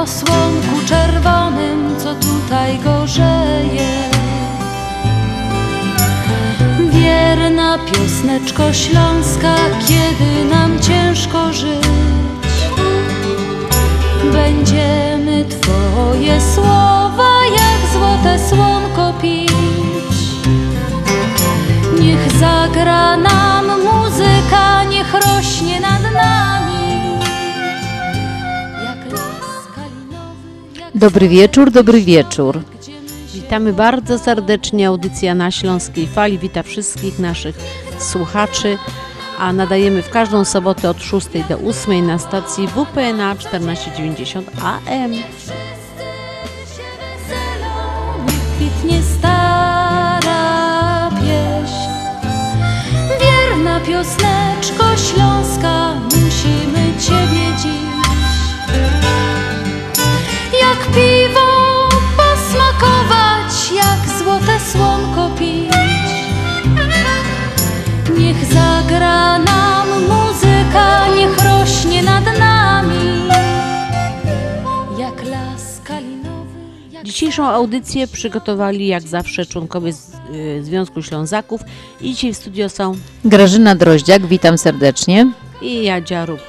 rozmaryjonie, o słonku czerwonym, co tutaj gorzeje. Wierna piosneczko śląska, kiedy nam ciężko żyć. Będziemy Twoje słowa jak złote słonko pić. Niech zagra nam muzyka, niech rośnie nad Dobry wieczór, dobry wieczór. Witamy bardzo serdecznie. Audycja na Śląskiej Fali. Wita wszystkich naszych słuchaczy. A nadajemy w każdą sobotę od 6 do 8 na stacji WPNA 1490 AM. kwitnie stara pieśń. Wierna piosneczko śląska, niech rośnie nad nami. Jak las kalinowy, jak Dzisiejszą audycję przygotowali jak zawsze członkowie z, y, Związku Ślązaków. I dzisiaj w studio są Grażyna Droździak, witam serdecznie. i Jadzia Rób.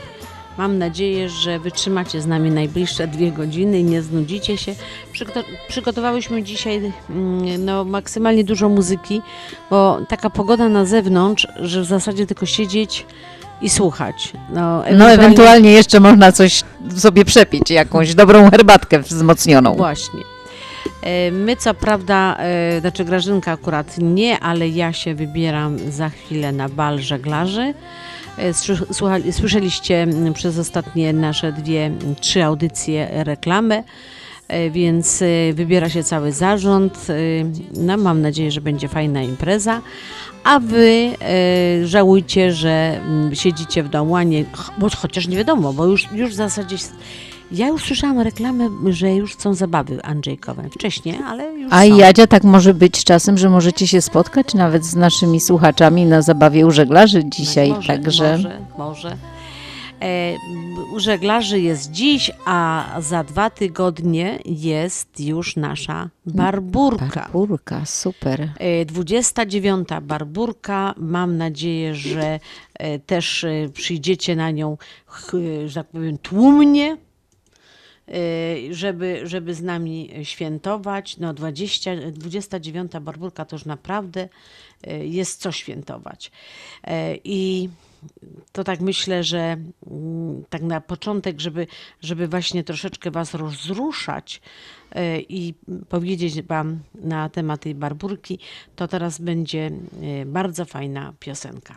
Mam nadzieję, że wytrzymacie z nami najbliższe dwie godziny i nie znudzicie się. Przygoto- przygotowałyśmy dzisiaj mm, no, maksymalnie dużo muzyki, bo taka pogoda na zewnątrz, że w zasadzie tylko siedzieć i słuchać. No, No ewentualnie jeszcze można coś sobie przepić, jakąś dobrą herbatkę wzmocnioną. Właśnie. E, My co prawda, e, znaczy Grażynka akurat nie, ale ja się wybieram za chwilę na bal żeglarzy. E, Słuchali, słyszeliście mm, przez ostatnie nasze dwie, mm, trzy audycje reklamę, więc wybiera się cały zarząd. No, mam nadzieję, że będzie fajna impreza. A wy e, żałujcie, że mm, siedzicie w domu, a nie, bo chociaż nie wiadomo, bo już, już w zasadzie ja już słyszałam reklamę, że już są zabawy Andrzejkowe. Wcześniej, ale już A są. Jadzia, tak może być czasem, że możecie się spotkać nawet z naszymi słuchaczami na zabawie u żeglarzy dzisiaj, może, także Może, może. E, u żeglarzy jest dziś, a za dwa tygodnie jest już nasza barburka. Barburka, super. E, 29. barburka. Mam nadzieję, że e, też e, przyjdziecie na nią, że tak powiem, tłumnie. e, Żeby, żeby z nami świętować. No 20, 29. barburka to już naprawdę e, jest co świętować. E, I to tak myślę, że mm, tak na początek, żeby, żeby właśnie troszeczkę Was rozruszać e, i powiedzieć Wam na temat tej barburki, to teraz będzie e, bardzo fajna piosenka.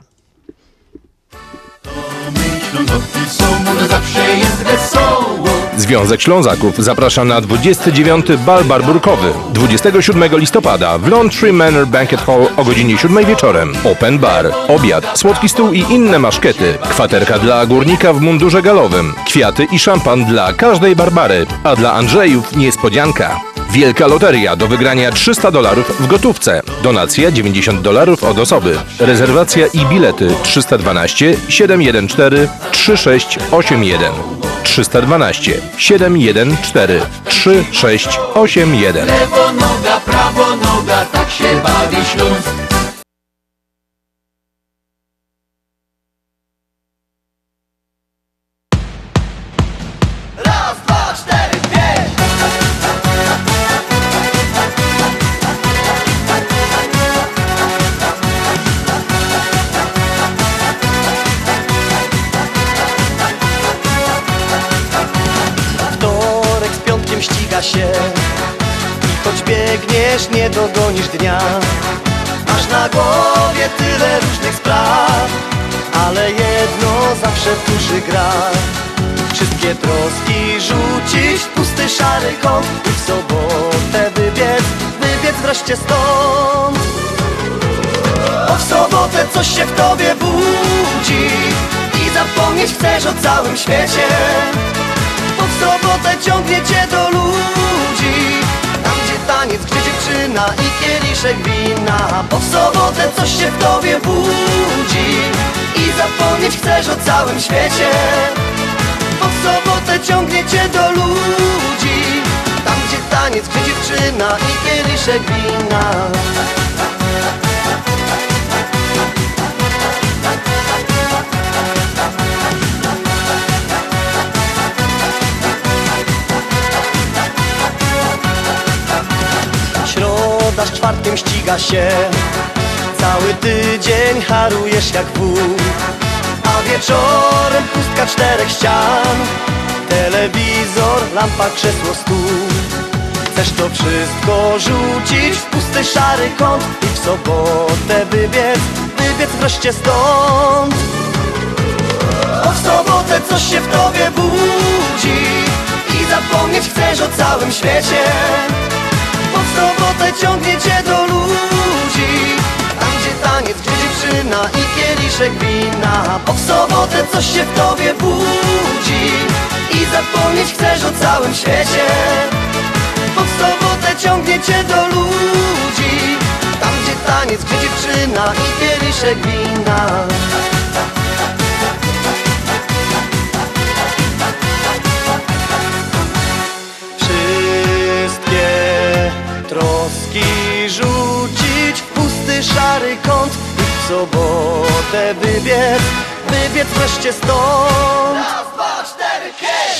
Ślązoki są, no zawsze jest wesoło. Związek Ślązaków zaprasza na 29. bal barburkowy 27 listopada w Lawn Manor Banquet Hall o godzinie 7 wieczorem. Open bar, obiad, słodki stół i inne maszkety. Kwaterka dla górnika w mundurze galowym. Kwiaty i szampan dla każdej Barbary. A dla Andrzejów niespodzianka. Wielka loteria do wygrania 300 dolarów w gotówce. Donacja 90 dolarów od osoby. Rezerwacja i bilety 312 714 3681. 312 714 3681. Lewo noga, prawo noga, tak się bawi Śląsk. Dogonisz dnia. Masz na głowie tyle różnych spraw Ale jedno zawsze w duszy gra. Wszystkie troski rzucić w pusty szary kąt I w sobotę wybiec, wybiec wreszcie stąd. Bo w sobotę coś się w tobie budzi I zapomnieć chcesz o całym świecie. Bo w sobotę ciągnie cię do ludzi taniec, gdzie dziewczyna i kieliszek wina. Bo w sobotę coś się w tobie budzi I zapomnieć chcesz o całym świecie. Bo w sobotę ciągnie cię do ludzi Tam gdzie taniec, gdzie dziewczyna i kieliszek wina Środa z czwartkiem ściga się. Cały tydzień harujesz jak wół. A wieczorem pustka czterech ścian. Telewizor, lampa, krzesło, stół. Chcesz to wszystko rzucić w pusty szary kąt I w sobotę wybiec, wybiec wreszcie stąd. Bo w sobotę coś się w tobie budzi I zapomnieć chcesz o całym świecie ciągnie cię do ludzi Tam gdzie taniec, gdzie dziewczyna i kieliszek wina. Bo w sobotę coś się w tobie budzi I zapomnieć chcesz o całym świecie. Bo w sobotę ciągnie cię do ludzi Tam gdzie taniec, gdzie dziewczyna i kieliszek wina szary kąt I w sobotę wybiec, wybiec wreszcie stąd.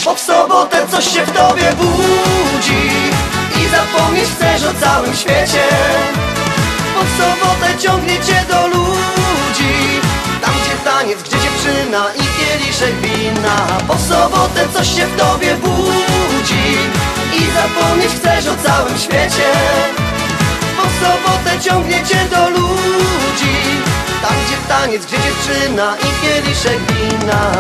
Bo w sobotę coś się w tobie budzi I zapomnieć chcesz o całym świecie. Bo w sobotę ciągnie cię do ludzi Tam gdzie taniec, gdzie dziewczyna i kieliszek wina. Bo w sobotę coś się w tobie budzi I zapomnieć chcesz o całym świecie sobotę ciągnie cię do ludzi. Tam gdzie taniec, gdzie dziewczyna i kieliszek wina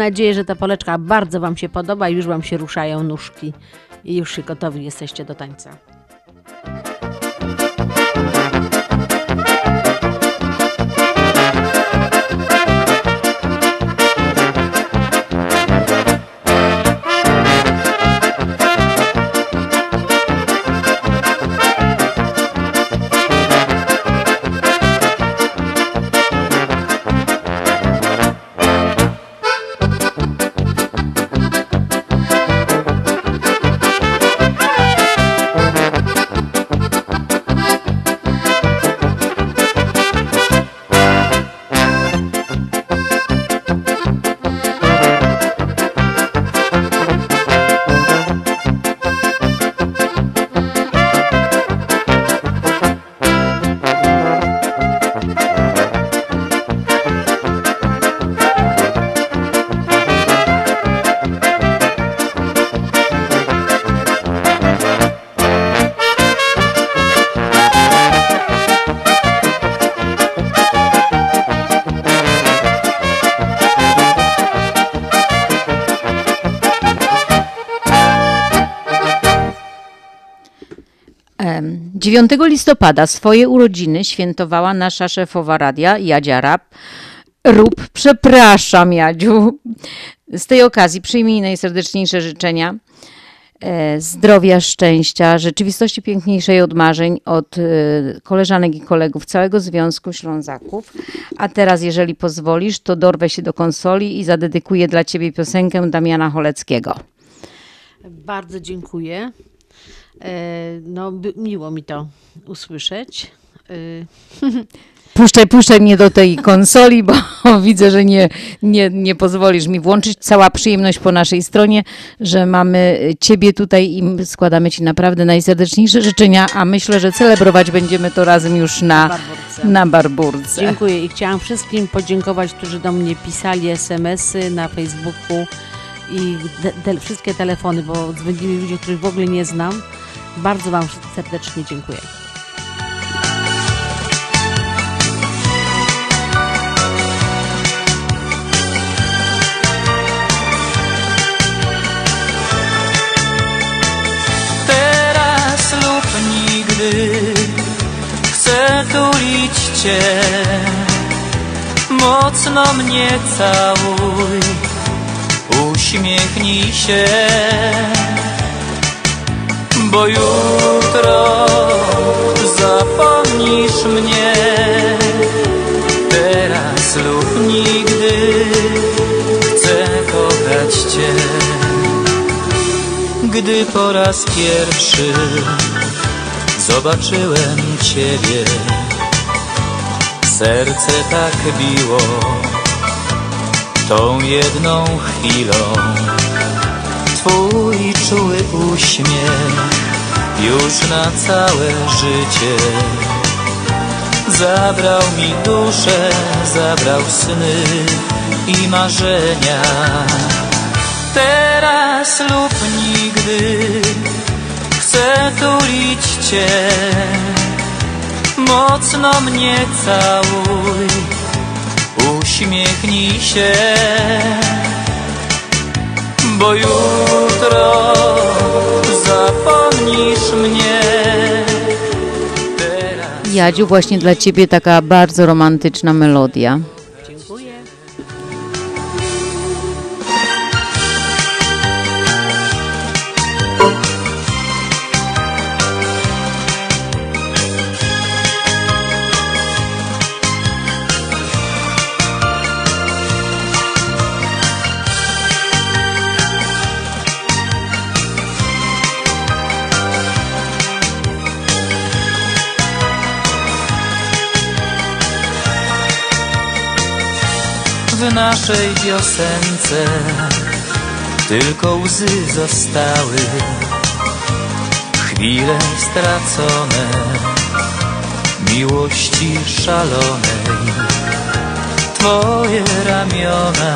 nadzieję, że ta poleczka bardzo Wam się podoba i już Wam się ruszają nóżki i już się gotowi jesteście do tańca. 9 listopada swoje urodziny świętowała nasza szefowa radia, Jadzia Rap. Rób, przepraszam Jadziu. Z tej okazji przyjmij najserdeczniejsze życzenia e, zdrowia, szczęścia, rzeczywistości piękniejszej od marzeń, od e, koleżanek i kolegów całego Związku Ślązaków. A teraz, jeżeli pozwolisz, to dorwę się do konsoli i zadedykuję dla Ciebie piosenkę Damiana Choleckiego. Bardzo dziękuję. E, No, miło mi to usłyszeć. E, Puszczaj, puszczaj mnie do tej konsoli, bo widzę, że nie, nie, nie pozwolisz mi włączyć. Cała przyjemność po naszej stronie, że mamy Ciebie tutaj i składamy Ci naprawdę najserdeczniejsze życzenia, a myślę, że celebrować będziemy to razem już na, Barburce. na Barburce. Dziękuję i chciałam wszystkim podziękować, którzy do mnie pisali SMS-y na Facebooku i te, wszystkie telefony, bo dzwonili ludzie, których w ogóle nie znam. Bardzo Wam serdecznie dziękuję. teraz lub nigdy Chcę tulić Cię Mocno mnie całuj Uśmiechnij się Bo jutro zapomnisz mnie Teraz lub nigdy Chcę kochać Cię gdy po raz pierwszy zobaczyłem Ciebie. Serce tak biło tą jedną chwilą. Twój czuły uśmiech już na całe życie. Zabrał mi duszę, zabrał sny i marzenia. Teraz lub nigdy chcę tulić Cię. Mocno mnie całuj Uśmiechnij się Bo jutro zapomnisz mnie Teraz Jadziu, właśnie dla Ciebie taka bardzo romantyczna melodia. Naszej piosence tylko łzy zostały, chwile stracone, miłości szalonej. Twoje ramiona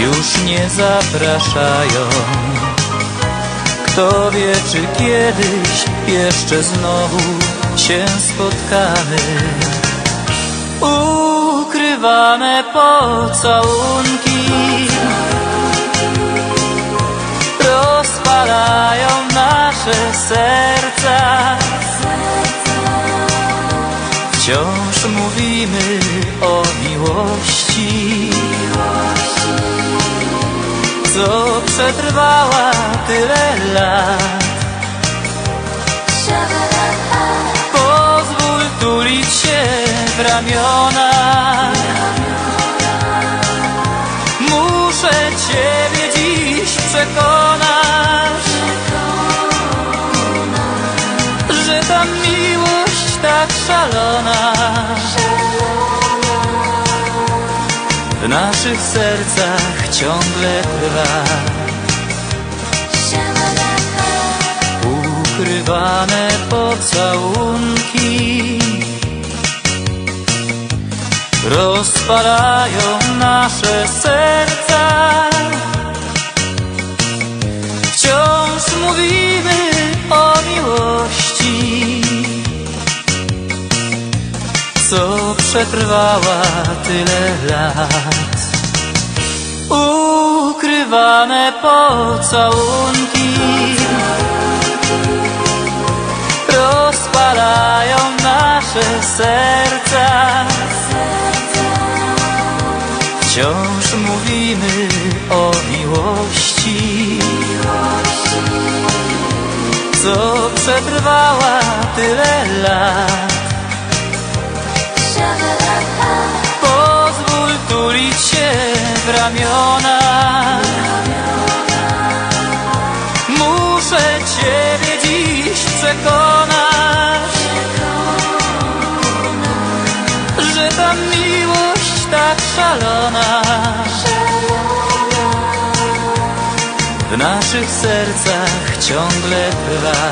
już nie zapraszają. Kto wie, czy kiedyś jeszcze znowu się spotkamy. Ukrywane pocałunki. Rozpalają nasze serca. Wciąż mówimy o miłości. Co przetrwała tyle lat w ramiona. Muszę Ciebie dziś przekonać Że ta miłość tak szalona. W naszych sercach ciągle trwa. Ukrywane pocałunki Rozpalają nasze serca Wciąż mówimy o miłości Co przetrwała tyle lat Ukrywane pocałunki rozpalają nasze serca. Przetrwała tyle lat. Pozwól tulić się w ramiona. Muszę Ciebie dziś przekonać, że ta miłość tak szalona w naszych sercach ciągle trwa.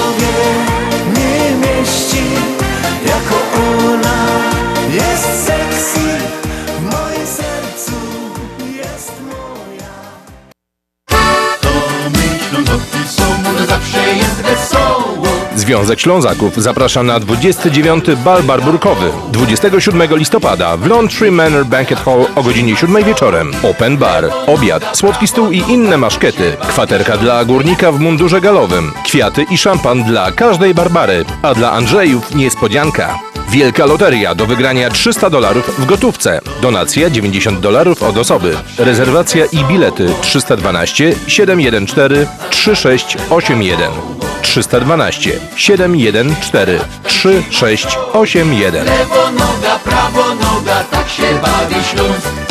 Związek Ślązaków zaprasza na 29. bal barburkowy 27 listopada w Laundry Manor Banquet Hall o godzinie 7 wieczorem. Open bar, obiad, słodki stół i inne maszkety. Kwaterka dla górnika w mundurze galowym. Kwiaty i szampan dla każdej Barbary. A dla Andrzejów niespodzianka. Wielka loteria do wygrania 300 dolarów w gotówce. Donacja 90 dolarów od osoby. Rezerwacja i bilety 312 714 3681. 312 714 3681. Lewo noga, prawo noga, tak się bawi Śląsk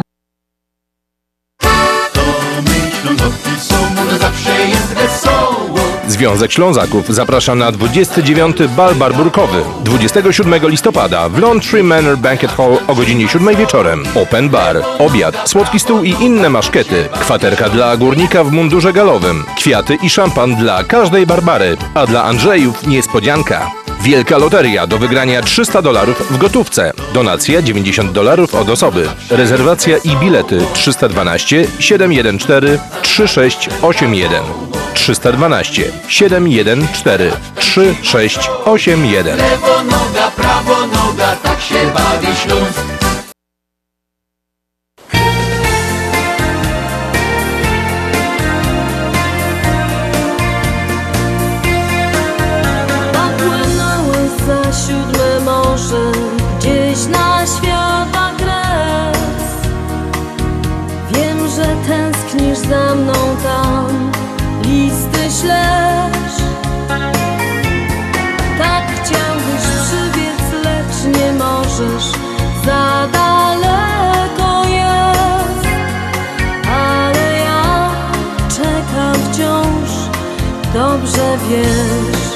Związek Ślązaków zaprasza na 29. bal barburkowy 27 listopada w Laundry Manor Banquet Hall o godzinie 7 wieczorem. Open bar, obiad, słodki stół i inne maszkety. Kwaterka dla górnika w mundurze galowym. Kwiaty i szampan dla każdej Barbary. A dla Andrzejów niespodzianka. Wielka loteria do wygrania 300 dolarów w gotówce. Donacja 90 dolarów od osoby. Rezerwacja i bilety 312 714 3681. 312 714 3681. Lewo noga, prawo noga, tak się bawi Śląsk wiesz.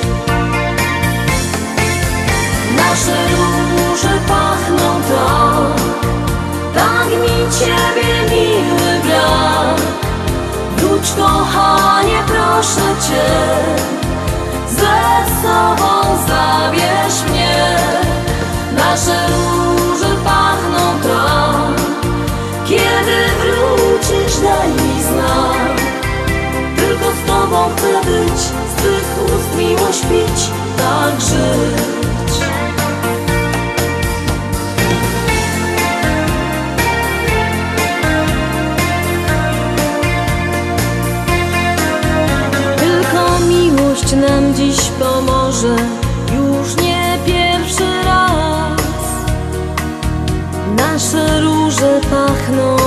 Nasze róże pachną tak, tak mi ciebie miły brak. Wróć kochanie, proszę cię, ze sobą zabierz mnie. Nasze róże pachną tak, kiedy wrócisz daj tobą chcę być, z twych ust miłość pić, tak żyć. Tylko miłość nam dziś pomoże, już nie pierwszy raz. Nasze róże pachną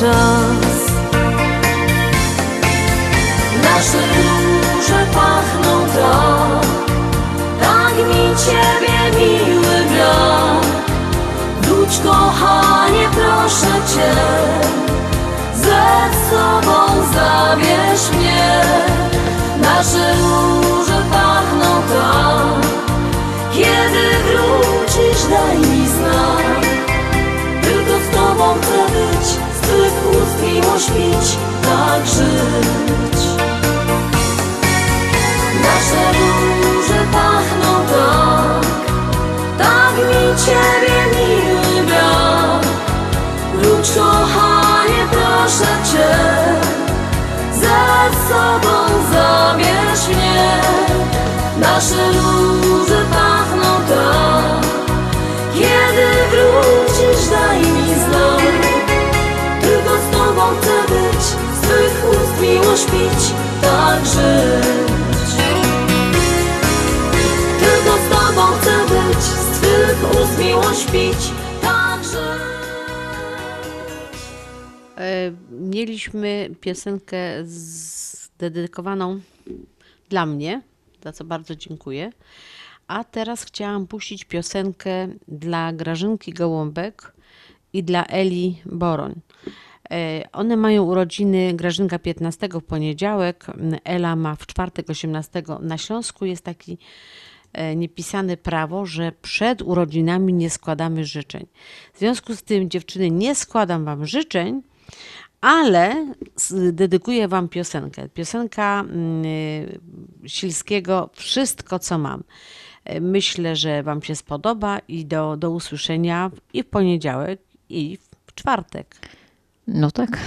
czas. Nasze róże pachną tak, tak mi ciebie miły brak. Wróć kochanie, proszę cię, ze sobą zabierz mnie. Nasze róże pachną tak, kiedy wrócisz daj mi znak. Tylko z tobą chcę być, z twych ust miłość tak żyć. Nasze róże pachną tak, tak mi ciebie miły brak. Wróć kochanie, proszę cię, ze sobą zabierz mnie. Nasze róże miłość pić, tak żyć. Tylko z tobą chcę być, z twych ust miłość pić, tak żyć. E, Mieliśmy piosenkę z- dedykowaną dla mnie, za co bardzo dziękuję. A teraz chciałam puścić piosenkę dla Grażynki Gołąbek i dla Eli Boroń. E, One mają urodziny Grażynka 15 w poniedziałek, Ela ma w czwartek 18 na Śląsku. Jest taki e, niepisane prawo, że przed urodzinami nie składamy życzeń. W związku z tym, dziewczyny, nie składam wam życzeń, ale dedykuję wam piosenkę. Piosenka y, Silskiego Wszystko, co mam. E, Myślę, że wam się spodoba i do, do usłyszenia i w poniedziałek, i w czwartek. No tak.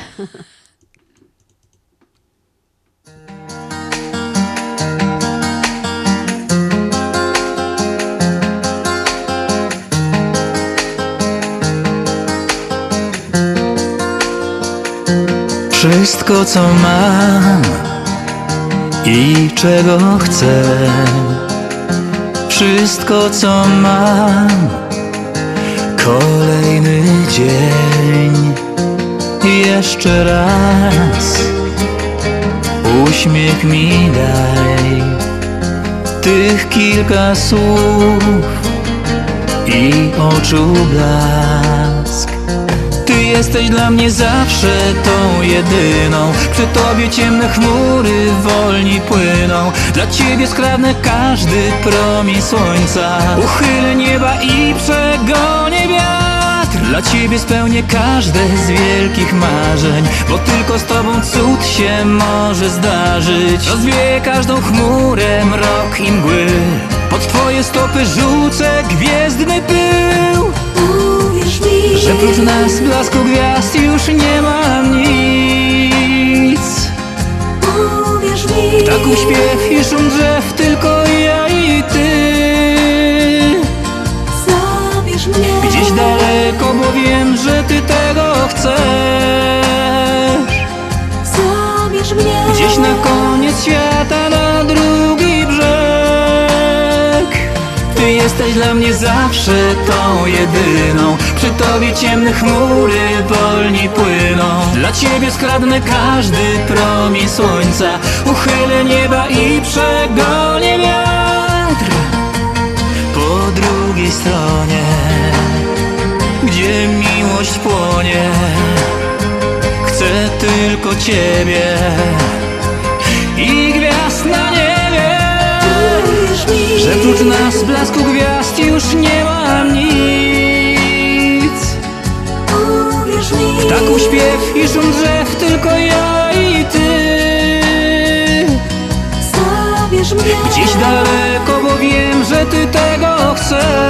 Wszystko co mam i czego chcę. Wszystko co mam. Kolejny dzień Jeszcze raz. Uśmiech mi daj Tych kilka słów I oczu blask. Ty jesteś dla mnie zawsze tą jedyną. Przy tobie ciemne chmury wolni płyną. Dla ciebie skradnę każdy promień słońca. Uchylę nieba i przegonię wiatr Dla ciebie spełnię każde z wielkich marzeń Bo tylko z tobą cud się może zdarzyć. Rozwieję każdą chmurę, mrok i mgły. Pod twoje stopy rzucę gwiezdny pył. Uwierz mi, że prócz nas blasku gwiazd już nie ma nic. Uwierz mi. Tak uśpiech i szum drzew, tylko ja i ty. Zabierz mnie. Gdzieś daleko, tego chcesz. Zabierz mnie. Gdzieś na koniec świata, na drugi brzeg. Ty jesteś dla mnie zawsze tą jedyną. Przy tobie ciemne chmury wolniej płyną. Dla ciebie skradnę każdy promień słońca. Uchylę nieba i przegonię wiatr. Po drugiej stronie Gdzie miłość płonie. Chcę tylko ciebie i gwiazd na niebie. Że prócz nas blasku gwiazd już nie ma nic. Tak uśpiew i szum drzew tylko ja i ty. Gdzieś daleko, bo wiem, że ty tego chcesz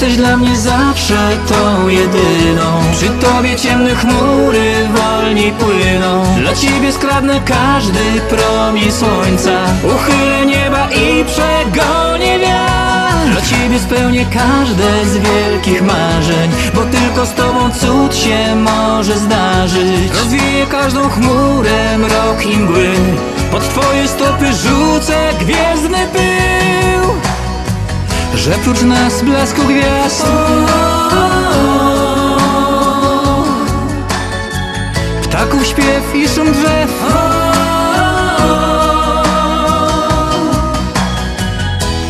jesteś dla mnie zawsze tą jedyną. Przy tobie ciemne chmury wolniej płyną. Dla ciebie skradnę każdy promień słońca. Uchylę nieba i przegonię wiatr. Dla ciebie spełnię każde z wielkich marzeń Bo tylko z tobą cud się może zdarzyć. Rozwieję każdą chmurę, mrok i mgły. Pod twoje stopy rzucę gwiezdny pył Że prócz nas blasku gwiazd. Ptaków śpiew i szum drzew.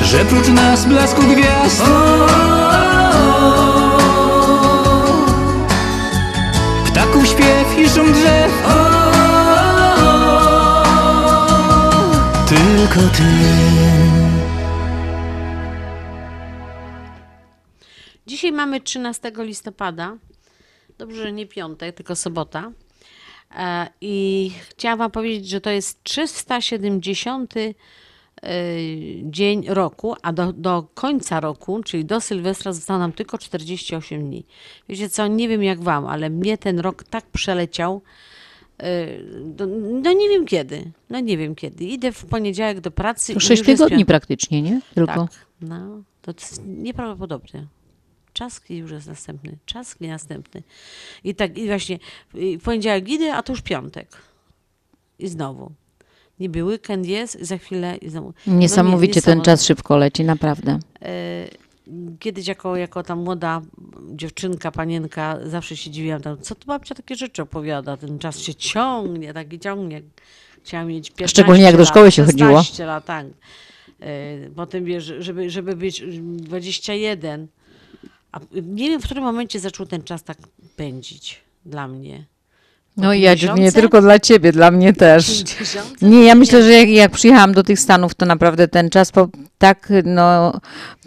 Że prócz nas blasku gwiazd. Ptaków śpiew i szum drzew. Tylko ty mamy 13 listopada. Dobrze, że nie piątek, tylko sobota. E, I chciałam Wam powiedzieć, że to jest 370 y, dzień roku, a do, do końca roku, czyli do Sylwestra, zostało nam tylko 48 dni. Wiecie co, nie wiem jak Wam, ale mnie ten rok tak przeleciał. do- No nie wiem kiedy. No nie wiem kiedy. Idę w poniedziałek do pracy. To i sześć już jest tygodni piątek. praktycznie, nie? Tylko. Tak, no, to jest nieprawdopodobne. Czas i już jest następny, czas i następny. I tak, i właśnie i poniedziałek idę, a to już piątek. I znowu. Niby weekend jest, i za chwilę i znowu. No nie- Niesamowicie ten niesamowite. czas szybko leci, naprawdę. E, Kiedyś jako, jako tam młoda dziewczynka, panienka, zawsze się dziwiłam, tam, co tu babcia takie rzeczy opowiada, ten czas się ciągnie, taki ciągnie. Chciałam mieć 15 Szczególnie jak do lat, szkoły się chodziło. 16 lat, tak. E, Potem wiesz, żeby, żeby być 21, a nie wiem, w którym momencie zaczął ten czas tak pędzić dla mnie. No i ja nie 50? tylko dla ciebie, dla mnie też. 50? Nie, ja myślę, że jak, jak przyjechałam do tych Stanów, to naprawdę ten czas po, tak, no,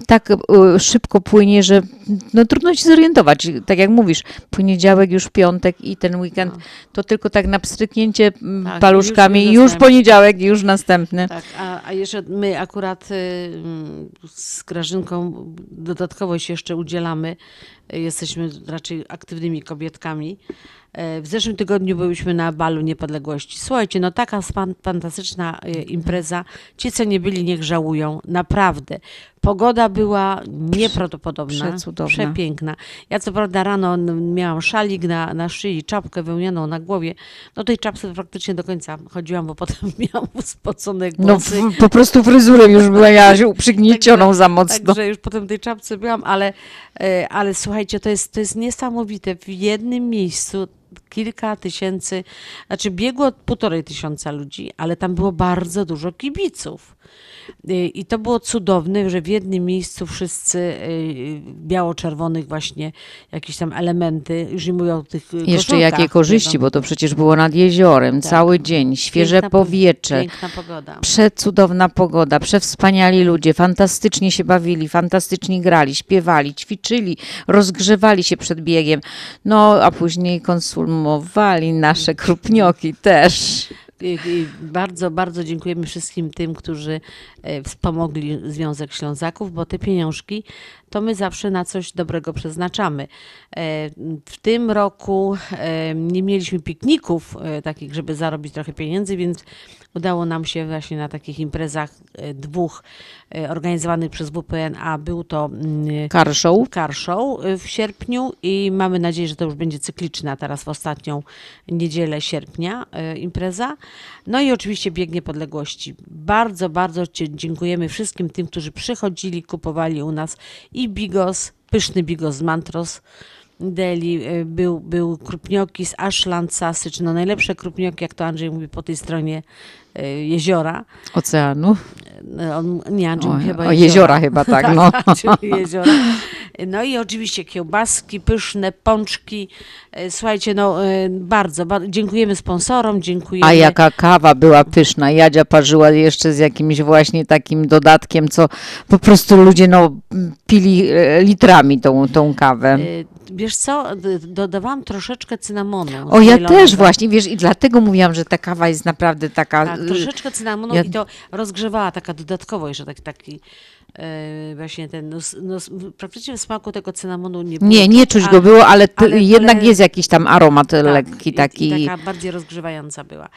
tak y, szybko płynie, że no, trudno się zorientować. Tak jak mówisz, poniedziałek, już piątek i ten weekend, to tylko tak na pstryknięcie mm, Tak, paluszkami już- już poniedziałek, i już następny. Tak, a, a jeszcze my akurat y, z Grażynką dodatkowo się jeszcze udzielamy. Jesteśmy raczej aktywnymi kobietkami. E, W zeszłym tygodniu byliśmy na Balu Niepodległości. Słuchajcie, no taka fantastyczna y, impreza. Ci, co nie byli, niech żałują. Naprawdę. Pogoda była nieprawdopodobna. Przecudowna. Przepiękna. Ja co prawda rano miałam szalik na, na szyi, czapkę wełnianą na głowie. No tej czapce praktycznie do końca chodziłam, bo potem miałam spocone No głosy. w, po prostu fryzurę już była ja przygniecioną za mocno. Także już potem tej czapce byłam, ale, e, ale słuchajcie, to jest, to jest niesamowite. W jednym miejscu kilka tysięcy, znaczy biegło półtorej tysiąca ludzi, ale tam było bardzo dużo kibiców. Y, I to było cudowne, że w jednym miejscu wszyscy y, biało-czerwonych właśnie jakieś tam elementy, już nie mówię o tych y, Jeszcze jakie korzyści, bo to przecież było nad jeziorem, Tak. cały dzień, świeże Piękna po- powietrze. Piękna pogoda. Przecudowna pogoda, przewspaniali ludzie, fantastycznie się bawili, fantastycznie grali, śpiewali, ćwiczyli, rozgrzewali się przed biegiem. No, a później konsumowali nasze krupnioki też. Bardzo, bardzo dziękujemy wszystkim tym, którzy e, wspomogli Związek Ślązaków, bo te pieniążki to my zawsze na coś dobrego przeznaczamy. E, W tym roku e, nie mieliśmy pikników e, takich, żeby zarobić trochę pieniędzy, więc udało nam się właśnie na takich imprezach dwóch organizowanych przez WPNA. Był to mm, car show y, w sierpniu i mamy nadzieję, że to już będzie cykliczna teraz w ostatnią niedzielę sierpnia impreza. No i oczywiście Bieg Niepodległości. Bardzo, bardzo dziękujemy wszystkim tym, którzy przychodzili, kupowali u nas i bigos, pyszny bigos Mantros. Deli, y, był, był krupnioki z Ashland Sassy, czy no najlepsze krupnioki, jak to Andrzej mówi, po tej stronie y, jeziora. Oceanu. No, On, nie, Andrzej O, chyba o, jeziora chyba, tak, no. jeziora. No i oczywiście kiełbaski, pyszne, pączki. E, Słuchajcie, no e, bardzo, bardzo dziękujemy sponsorom, dziękujemy. A jaka kawa była pyszna. Jadzia parzyła jeszcze z jakimś właśnie takim dodatkiem, co po prostu ludzie no, pili e, litrami tą, tą kawę. Wiesz co, dodawałam troszeczkę cynamonu. O, ja też właśnie, wiesz, i dlatego mówiłam, że ta kawa jest naprawdę taka... Tak, y, troszeczkę cynamonu ja- i to rozgrzewała taka dodatkowo jeszcze tak, taki e, właśnie ten, no, no, praktycznie w smaku tego cynamonu nie było. Nie, nie czuć a- go było, ale, ale- jednak ale- jest jakiś tam aromat Tak, lekki i- taki. I taka bardziej rozgrzewająca była.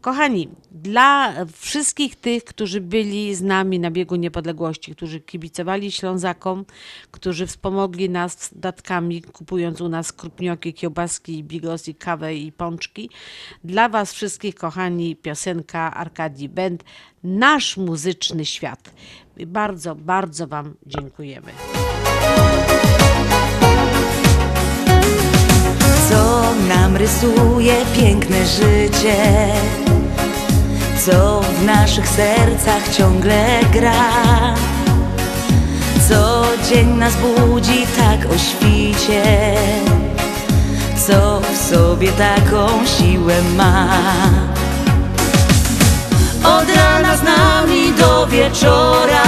Kochani, dla wszystkich tych, którzy byli z nami na biegu niepodległości, którzy kibicowali Ślązakom, którzy wspomogli nas datkami, kupując u nas krupnioki, kiełbaski, bigosy, kawę i pączki. Dla Was wszystkich, kochani, piosenka Arkadii Band, nasz muzyczny świat. Bardzo, bardzo Wam dziękujemy. co nam rysuje piękne życie, co w naszych sercach ciągle gra. Co dzień nas budzi tak o świcie, co w sobie taką siłę ma. Od rana z nami do wieczora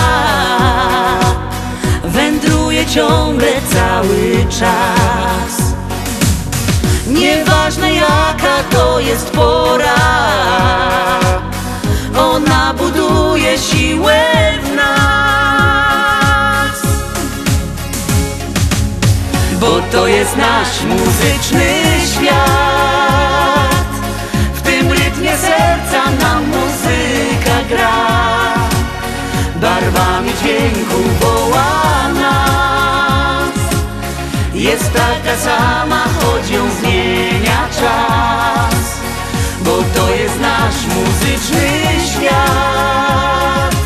wędruje ciągle cały czas. Nieważne jaka to jest pora, ona buduje siłę w nas. Bo to jest nasz muzyczny świat, gra. Barwami dźwięku woła nas jest taka sama, choć ją zmienia czas, bo to jest nasz muzyczny świat.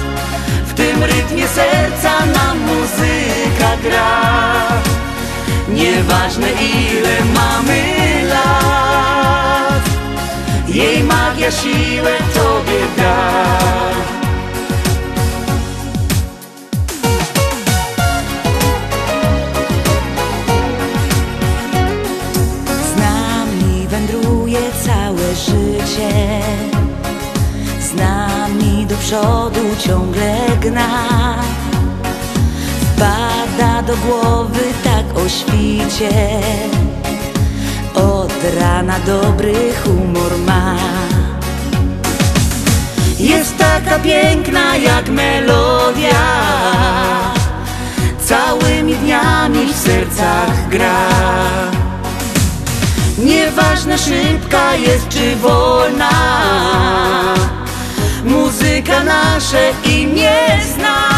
W tym rytmie serca nam muzyka gra. Nieważne ile mamy lat, jej magia siłę tobie da. Z nami wędruje całe życie. Z nami do przodu ciągle gna. Wpada do głowy tak o świcie Od rana dobry humor ma. Jest taka piękna jak melodia. Całymi dniami w sercach gra. Nieważne szybka jest czy wolna. Muzyka nasze imię zna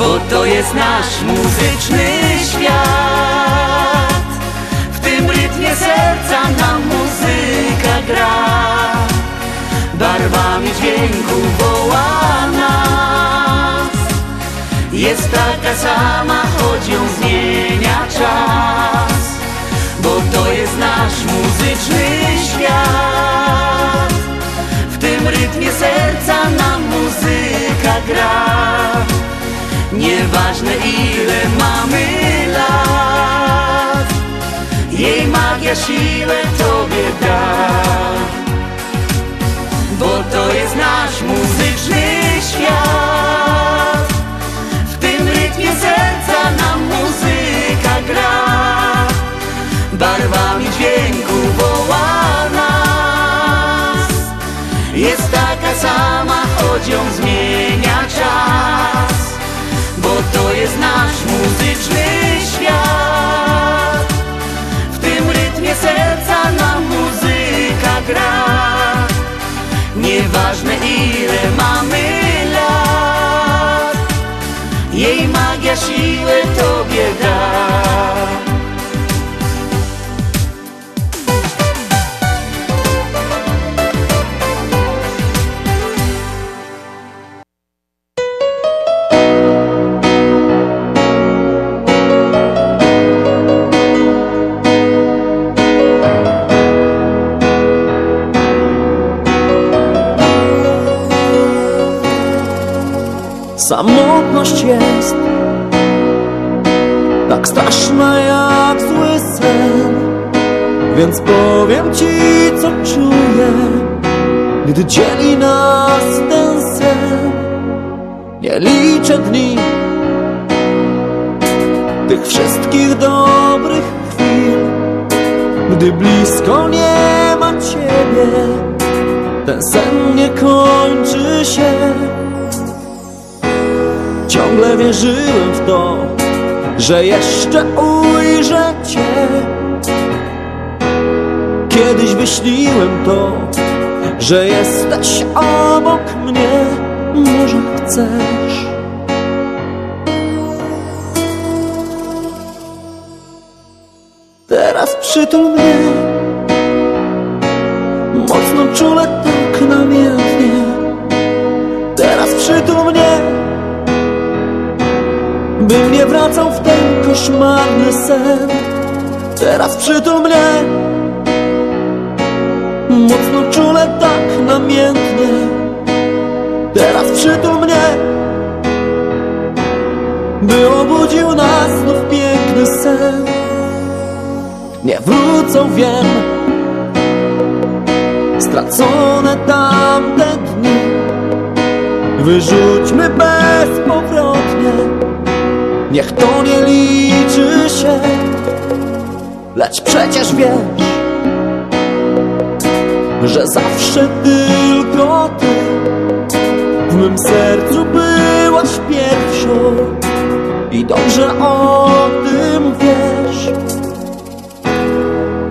Bo to jest nasz muzyczny świat. W tym rytmie serca nam muzyka gra. Barwami dźwięku woła nas. Jest taka sama, choć ją zmienia czas Bo to jest nasz muzyczny świat. W tym rytmie serca nam muzyka gra Nieważne ile mamy lat Jej magia siłę Tobie da. Bo to jest nasz muzyczny świat. W tym rytmie serca nam muzyka gra. Barwami dźwięku woła nas. Jest taka sama, choć ją zmienia czas to jest nasz muzyczny świat. W tym rytmie serca nam muzyka gra. Nieważne ile mamy lat, jej magia siłę Tobie da. Samotność jest tak straszna jak zły sen. Więc powiem ci co czuję Gdy dzieli nas ten sen. Nie liczę dni Tych wszystkich dobrych chwil Gdy blisko nie ma ciebie. Ten sen nie kończy się Ciągle wierzyłem w to, że jeszcze ujrzę Cię. Kiedyś wyśniłem to, że jesteś obok mnie. Może chcesz? Teraz przytul mnie Mocno czule Wracał w ten koszmarny sen. Teraz przytul mnie Mocno czule tak namiętnie Teraz przytul mnie By obudził nas znów piękny sen. Nie wrócą, wiem Stracone tamte dni. Wyrzućmy bezpowrotnie Niech to nie liczy się Lecz przecież wiesz Że zawsze tylko ty. W mym sercu byłaś pierwszą I dobrze o tym wiesz.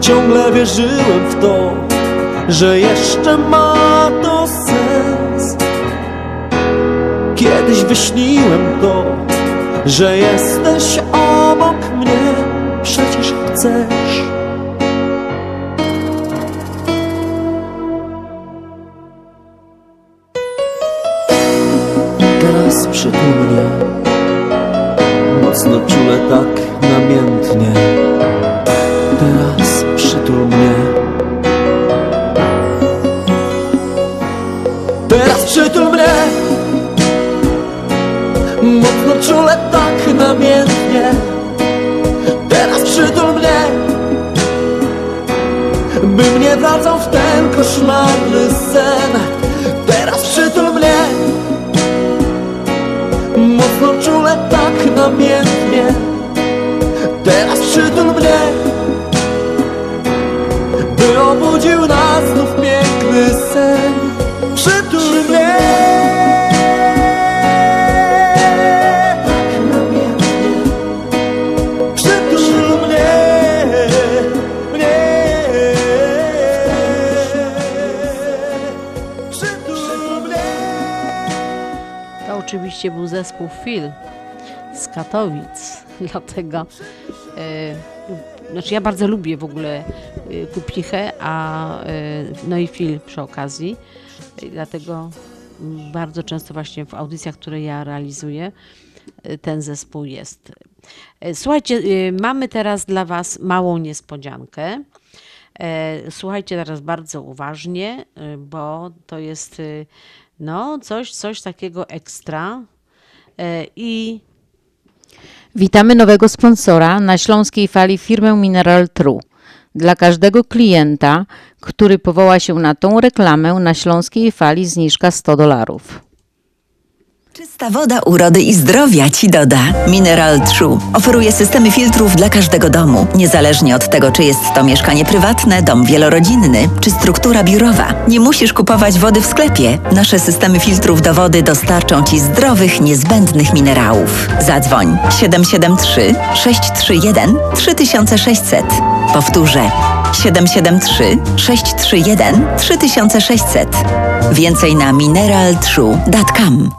Ciągle wierzyłem w to Że jeszcze ma to sens. Kiedyś wyśniłem to że jesteś obok mnie, przecież chcesz. Dlatego e, znaczy ja bardzo lubię w ogóle e, Kupichę, a e, no i Phil przy okazji, dlatego bardzo często właśnie w audycjach, które ja realizuję, ten zespół jest. Słuchajcie, mamy teraz dla Was małą niespodziankę. Słuchajcie teraz bardzo uważnie, bo to jest no, coś, coś takiego ekstra. I Witamy nowego sponsora na śląskiej fali firmę Mineral True. Dla każdego klienta, który powoła się na tą reklamę, na śląskiej fali zniżka 100 dolarów. Czysta woda urody i zdrowia Ci doda. Mineral True oferuje systemy filtrów dla każdego domu, niezależnie od tego, czy jest to mieszkanie prywatne, dom wielorodzinny, czy struktura biurowa. Nie musisz kupować wody w sklepie. Nasze systemy filtrów do wody dostarczą Ci zdrowych, niezbędnych minerałów. Zadzwoń 773 631 3600. Powtórzę 773 631 3600. Więcej na mineraltrue.com.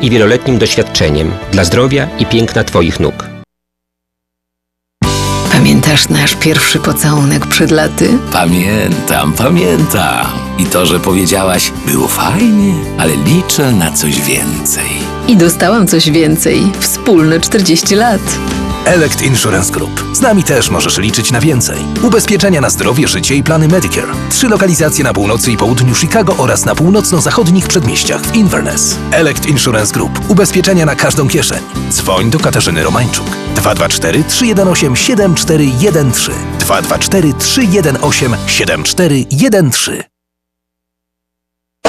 i wieloletnim doświadczeniem dla zdrowia i piękna Twoich nóg. Pamiętasz nasz pierwszy pocałunek przed laty? Pamiętam, pamiętam. I to, że powiedziałaś, było fajnie, ale liczę na coś więcej. I dostałam coś więcej. Wspólne 40 lat. Elect Insurance Group. Z nami też możesz liczyć na więcej. Ubezpieczenia na zdrowie, życie i plany Medicare. Trzy lokalizacje na północy i południu Chicago oraz na północno-zachodnich przedmieściach w Inverness. Elect Insurance Group. Ubezpieczenia na każdą kieszeń. Dzwoń do Katarzyny Romańczuk. 224 318 7413 224 318 7413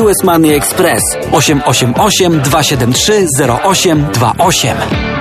US Money Express 888 273 0828.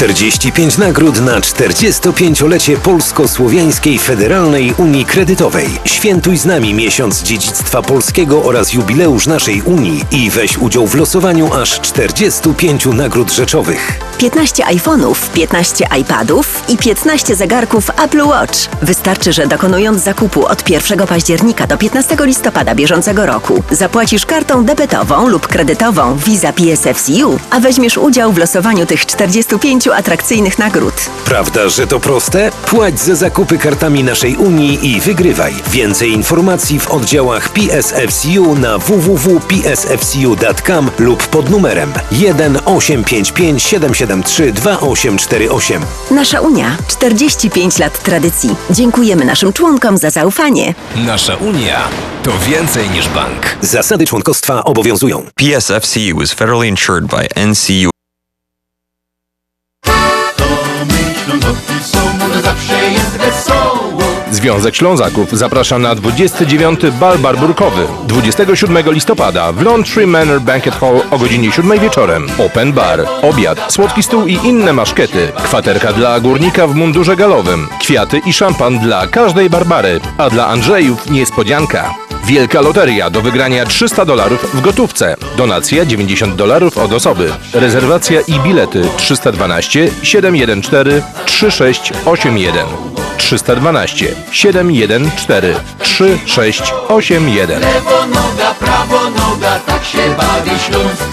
45 nagród na 45-lecie Polsko-Słowiańskiej Federalnej Unii Kredytowej. Świętuj z nami miesiąc dziedzictwa polskiego oraz jubileusz naszej Unii i weź udział w losowaniu aż 45 nagród rzeczowych. 15 iPhone'ów, 15 iPadów i 15 zegarków Apple Watch. Wystarczy, że dokonując zakupu od 1 października do 15 listopada bieżącego roku zapłacisz kartą debetową lub kredytową Visa PSFCU, a weźmiesz udział w losowaniu tych 45 atrakcyjnych nagród. Prawda, że to proste? Płać za zakupy kartami naszej Unii i wygrywaj. Więcej informacji w oddziałach PSFCU na www.psfcu.com lub pod numerem 1 855 773 2848. Nasza Unia 45 lat tradycji. Dziękujemy naszym członkom za zaufanie. Nasza Unia to więcej niż bank. Zasady członkostwa obowiązują. PSFCU is federally insured by NCU. Związek Ślązaków zaprasza na 29. bal barburkowy 27 listopada w Laundry Manor Banquet Hall o godzinie 7 wieczorem. Open bar, obiad, słodki stół i inne maszkety, kwaterka dla górnika w mundurze galowym, kwiaty i szampan dla każdej Barbary, a dla Andrzejów niespodzianka. Wielka loteria do wygrania 300 dolarów w gotówce. Donacja 90 dolarów od osoby. Rezerwacja i bilety 312 714 3681. 312 714 3681. Lewo noga, prawo noga, tak się bawi Śląsk.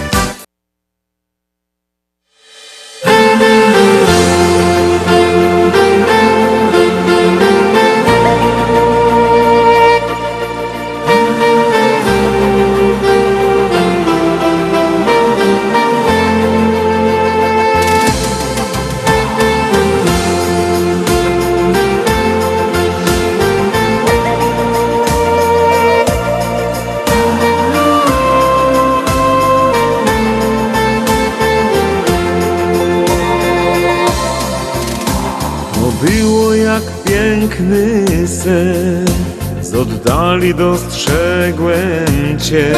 Oddali dostrzegłem Cię.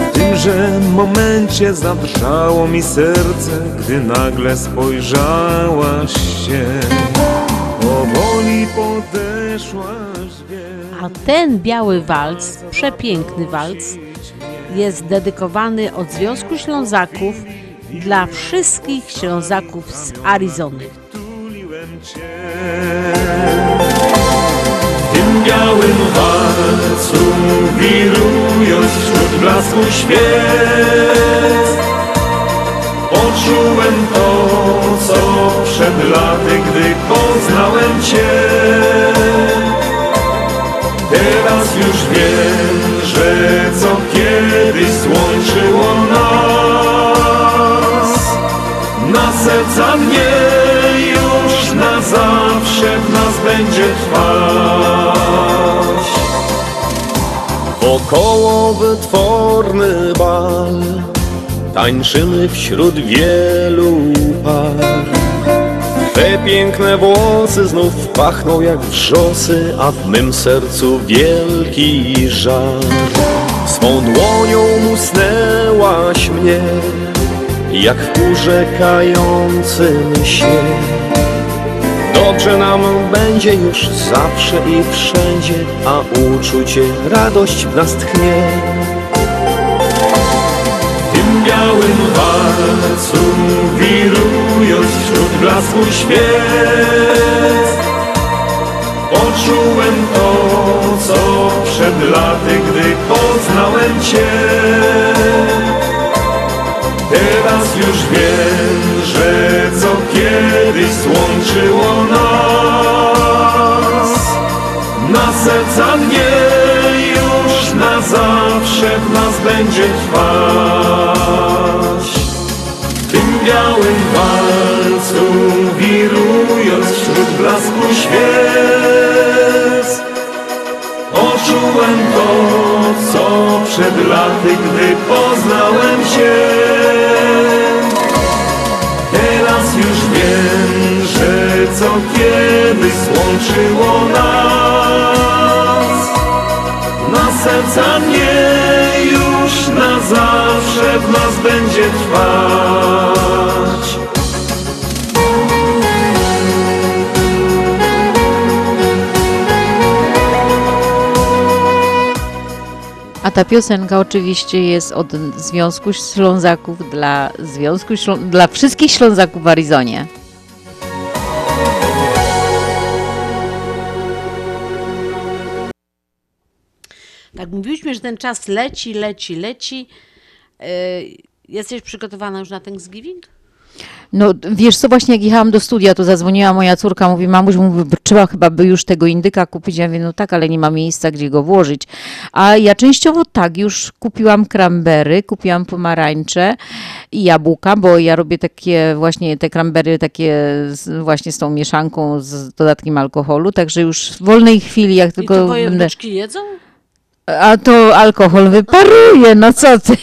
W tymże momencie zadrżało mi serce, gdy nagle spojrzałaś się. Powoli podeszłaś, A ten biały walc, przepiękny walc, jest dedykowany od Związku Ślązaków dla wszystkich Ślązaków z Arizony. W tym białym walcu wirując wśród blasku świec. Poczułem to, co przed laty, gdy poznałem Cię. Teraz już wiem, że co kiedyś złączyło nas. Na serca mnie już na zawsze w nas będzie trwać. Wokoło wytworny bal Tańczymy wśród wielu par. Te piękne włosy znów pachną jak wrzosy A w mym sercu wielki żal. Swą dłonią musnęłaś mnie Jak w urzekającym śnie Dobrze nam będzie już zawsze i wszędzie, a uczucie radość w nas tchnie. Tym białym walcu wirując wśród blasku świec Poczułem to, co przed laty, gdy poznałem Cię Teraz już wiem, że co kiedyś złączyło nas. Na serca mnie już na zawsze w nas będzie trwać. W tym białym walcu wirując wśród blasku świec Poczułem to, co przed laty, gdy poznałem Cię Teraz już wiem, że co kiedyś złączyło nas. Na serca mnie już na zawsze w nas będzie trwać ta piosenka oczywiście jest od Związku Ślązaków dla Związku Ślą- dla wszystkich Ślązaków w Arizonie. Tak, mówiliśmy, że ten czas leci, leci, leci. Yy, Jesteś przygotowana już na Thanksgiving? No wiesz co, właśnie jak jechałam do studia, to zadzwoniła moja córka, mówi, mamuś, mówi, trzeba chyba by już tego indyka kupić. Ja mówię, no tak, ale nie ma miejsca, gdzie go włożyć. A ja częściowo tak, już kupiłam krambery, kupiłam pomarańcze i jabłka, bo ja robię takie właśnie te krambery takie z, właśnie z tą mieszanką z dodatkiem alkoholu, także już w wolnej chwili, jak I tylko to będę... wnuczki jedzą? A to alkohol wyparuje, no co ty.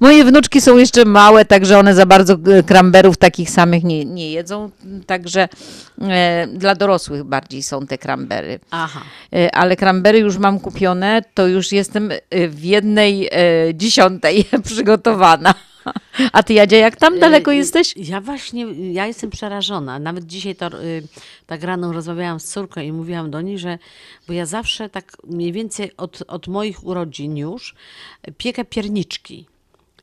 Moje wnuczki są jeszcze małe, także one za bardzo e, kramberów takich samych nie, nie jedzą, także e, dla dorosłych bardziej są te krambery. Aha. E, ale krambery już mam kupione, to już jestem e, w jednej e, dziesiątej przygotowana. A ty Jadzia, jak tam daleko Y, jesteś? Ja właśnie, ja jestem przerażona. Nawet dzisiaj to, y, tak rano rozmawiałam z córką i mówiłam do niej, że, bo ja zawsze tak mniej więcej od, od moich urodzin już piekę pierniczki.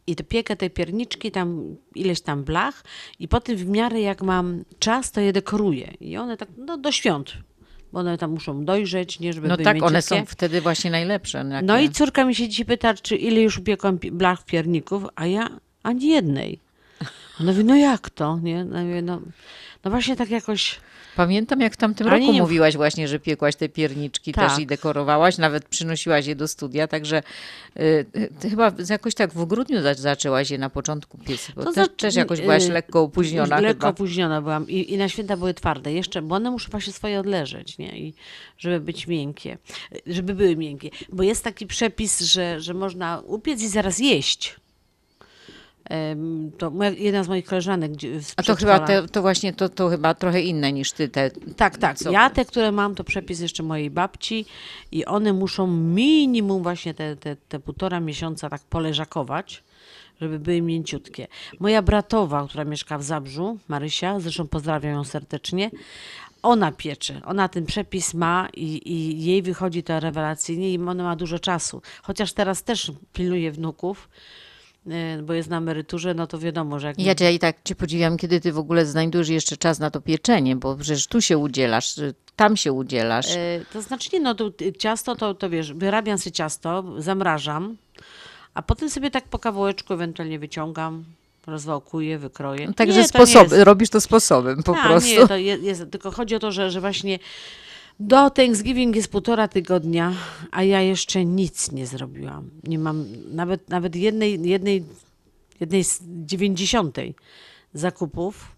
I to piekę te pierniczki, tam ileś tam blach i potem w miarę jak mam czas, to je dekoruję. I one tak, no do świąt, bo one tam muszą dojrzeć, nie żeby No tak, one są wtedy właśnie najlepsze. No i córka mi się dzisiaj pyta, czy ile już upiekłam pi- blach pierników, a ja ani jednej. Ona mówi, no jak to? Nie? No, mówię, no, no właśnie tak jakoś... Pamiętam, jak w tamtym roku nie- mówiłaś właśnie, że piekłaś te pierniczki Tak. też i dekorowałaś, nawet przynosiłaś je do studia, także y, ty chyba jakoś tak w grudniu za- zaczęłaś je na początku piec, bo To też, za- też jakoś byłaś y, lekko opóźniona Lekko chyba. opóźniona byłam I, i na święta były twarde jeszcze, bo one muszą właśnie swoje odleżeć, nie? I żeby być miękkie, żeby były miękkie. Bo jest taki przepis, że, że można upiec i zaraz jeść. To jedna z moich koleżanek A to chyba te, to właśnie to, to chyba trochę inne niż ty te. Tak, tak. co- Ja te, które mam, to przepis jeszcze mojej babci i one muszą minimum właśnie te, te, te półtora miesiąca tak poleżakować, żeby były mięciutkie. Moja bratowa, która mieszka w Zabrzu, Marysia, zresztą pozdrawiam ją serdecznie, ona piecze, ona ten przepis ma i, i jej wychodzi to rewelacyjnie i ona ma dużo czasu. Chociaż teraz też pilnuje wnuków, bo jest na emeryturze, no to wiadomo, że jak... Jadzia, i tak cię podziwiam, kiedy ty w ogóle znajdujesz jeszcze czas na to pieczenie, bo przecież tu się udzielasz, y, tam się udzielasz. E, To znaczy nie, no to y, ciasto to, to wiesz, wyrabiam sobie ciasto, zamrażam, a potem sobie tak po kawałeczku ewentualnie wyciągam, rozwałkuję, wykroję. Także nie, to nie sposob, jest- robisz to sposobem po A, prostu. Nie, to jest, tylko chodzi o to, że, że właśnie do Thanksgiving jest półtora tygodnia, a ja jeszcze nic nie zrobiłam. Nie mam nawet, nawet jednej, jednej, jednej z dziewięćdziesiątej zakupów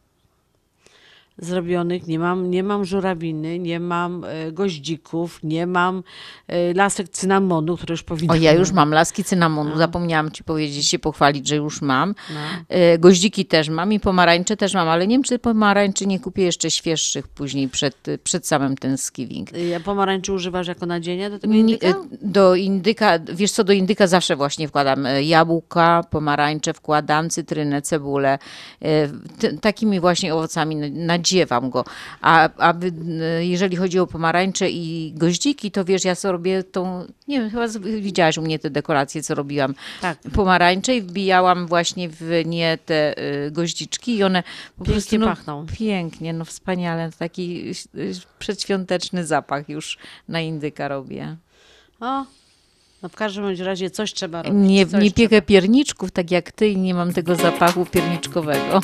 zrobionych. Nie mam, nie mam żurawiny, nie mam e, goździków, nie mam e, lasek cynamonu, które już powinno O, ja już mam laski cynamonu, zapomniałam ci powiedzieć, się pochwalić, że już mam. No. E, Goździki też mam i pomarańcze też mam, ale nie wiem, czy pomarańczy nie kupię jeszcze świeższych później przed, przed samym Thanksgiving. Ja pomarańczy używasz jako nadzienia do tego indyka? e, Do indyka, wiesz co, do indyka zawsze właśnie wkładam jabłka, pomarańcze wkładam, cytrynę, cebulę. Takimi właśnie owocami na- nadziewam go. A, a e, jeżeli chodzi o pomarańcze i goździki, to wiesz, ja sobie robię tą, nie wiem, chyba widziałaś u mnie te dekoracje, co robiłam. Tak. Pomarańcze i wbijałam właśnie w nie te e, goździczki i one po Pięknie prostu no, pachną. Pięknie, no wspaniale. Taki e, przedświąteczny zapach już na indyka robię. O, no w każdym razie coś trzeba robić. Nie, nie piekę pierniczków tak jak ty i nie mam tego zapachu pierniczkowego.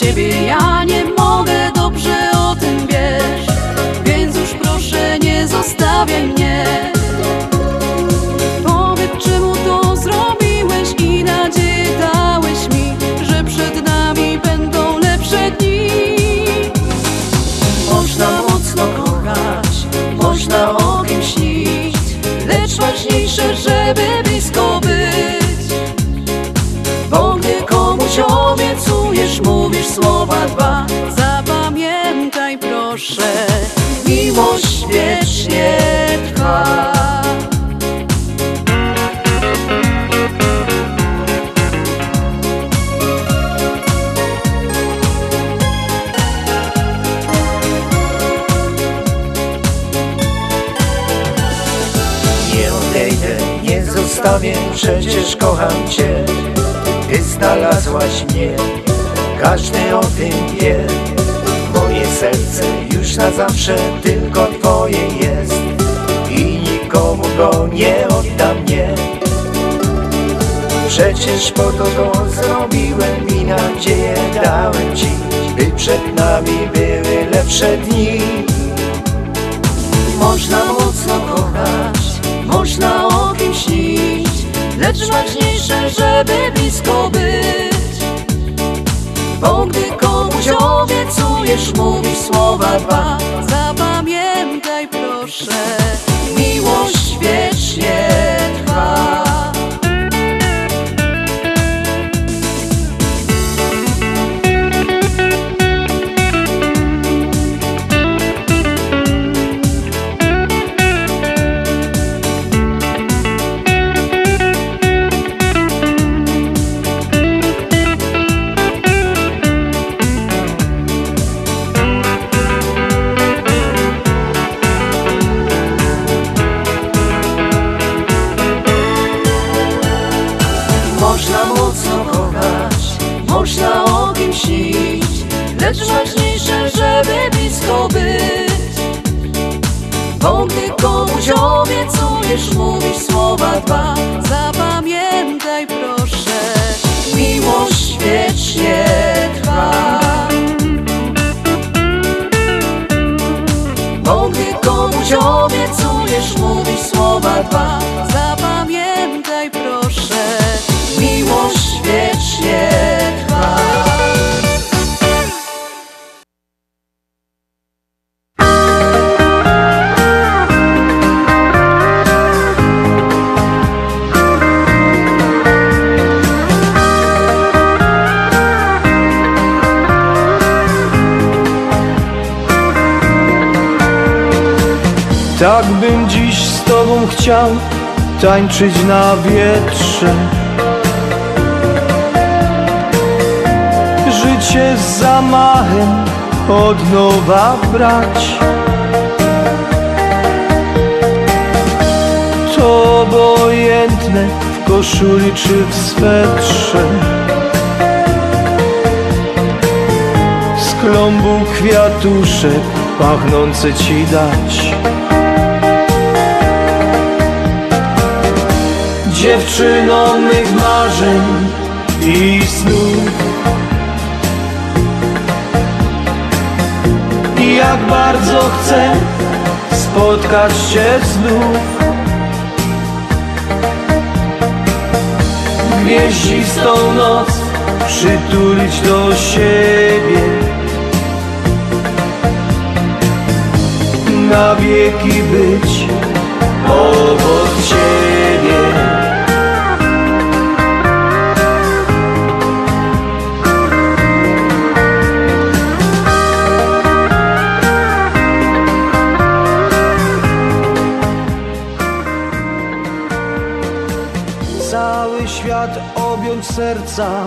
Ciebie ja nie mogę, dobrze o tym wiesz. Więc już proszę nie zostawiaj mnie. Powiedz czemu to zrobiłeś i nadzieję dałeś mi, że przed nami będą lepsze dni. Można mocno kochać, można o kimś śnić, lecz ważniejsze, żeby blisko słowa dwa, zapamiętaj proszę, miłość wiecznie trwa. Zostawię, przecież kocham Cię. Ty znalazłaś mnie, każdy o tym wie. Moje serce już na zawsze tylko Twoje jest. I nikomu go nie oddam, nie. Przecież po to to zrobiłem i nadzieję dałem Ci By przed nami były lepsze dni. Można mocno kochać, można o śnić, lecz ważniejsze, żeby blisko być. Obiecujesz, mówisz słowa dwa, zapamiętaj proszę, miłość wiecznie trwa. Chciał tańczyć na wietrze. Życie z zamachem od nowa brać. To obojętne w koszuli czy w swetrze. Z klombu kwiatuszek pachnące ci dać. Dziewczyno mych marzeń i snów I jak bardzo chcę spotkać Cię znów. Gwieździstą noc przytulić do siebie. Na wieki być obok Ciebie serca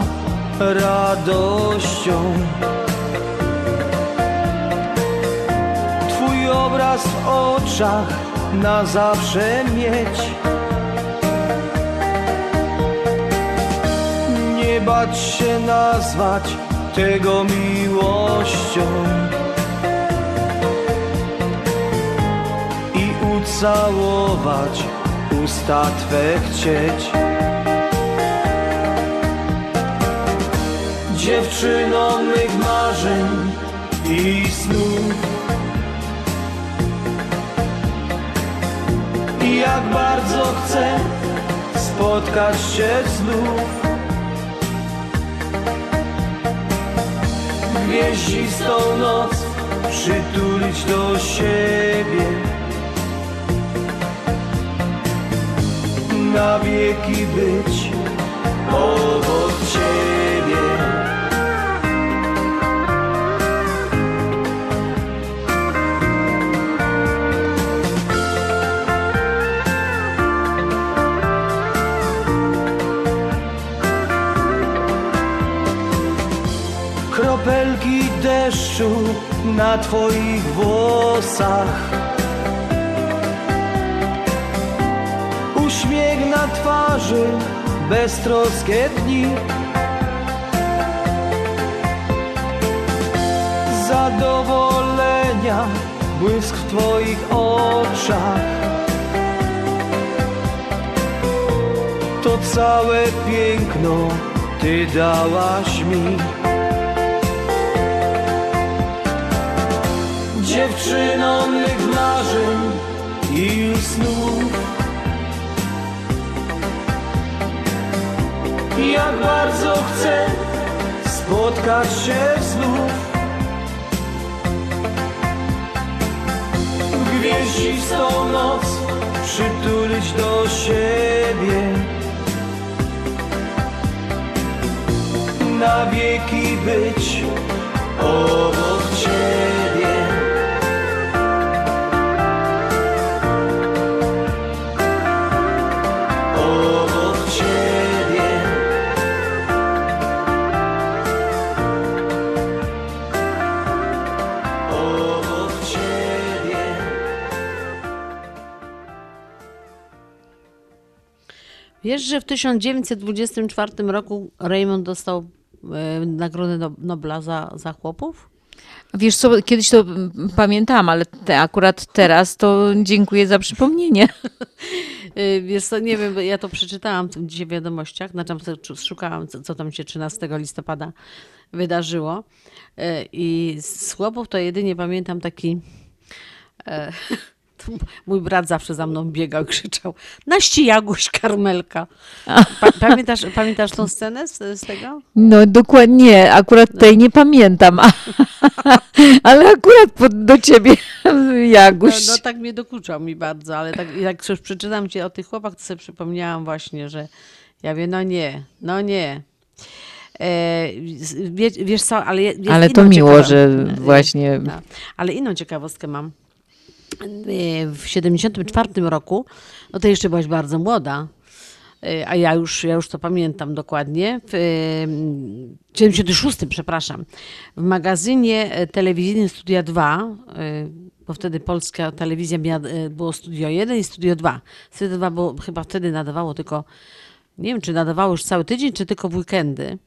radością. Twój obraz w oczach na zawsze mieć. Nie bać się nazwać tego miłością. I ucałować usta Twe chcieć. Dziewczyno mych marzeń i snów. I jak bardzo chcę spotkać się znów. Gwieździstą noc przytulić do siebie. Na wieki być obok deszczu na Twoich włosach. Uśmiech na twarzy, beztroskie dni. Zadowolenia, błysk w Twoich oczach. To całe piękno Ty dałaś mi Dziewczyno mych marzeń i snów Jak bardzo chcę spotkać się znów. Gwieździstą noc przytulić do siebie. Na wieki być obok Wiesz, że w 1924 roku Raymond dostał e, Nagrodę No- Nobla za, za chłopów? Wiesz co, kiedyś to mm, pamiętam, ale te, akurat teraz to dziękuję za przypomnienie. Y, Wiesz co, nie wiem, ja to przeczytałam dzisiaj w wiadomościach, znaczy szukałam, co, co tam się 13 listopada wydarzyło. Y, I z chłopów to jedynie pamiętam taki... Mój brat zawsze za mną biegał krzyczał Naści Jaguś, Karmelka. Pa, pamiętasz, pamiętasz tą scenę z, z tego? No dokładnie, akurat tej nie pamiętam, ale akurat pod, do ciebie, Jaguś. No, no tak mnie dokuczał mi bardzo, ale tak, jak już przeczytam ci o tych chłopach, to sobie przypomniałam właśnie, że ja wiem, no nie, no nie. E, wie, wiesz co, ale Ale to miło, że właśnie- No, ale inną ciekawostkę mam. Y, w 74 roku, no to jeszcze byłaś bardzo młoda, y, a ja już, ja już to pamiętam dokładnie, w y, 76, przepraszam, w magazynie e, telewizyjnym Studia 2, y, bo wtedy polska telewizja miała, było Studio 1 i Studio 2. Studio 2 było, chyba wtedy nadawało tylko nie wiem, czy nadawało już cały tydzień, czy tylko w weekendy,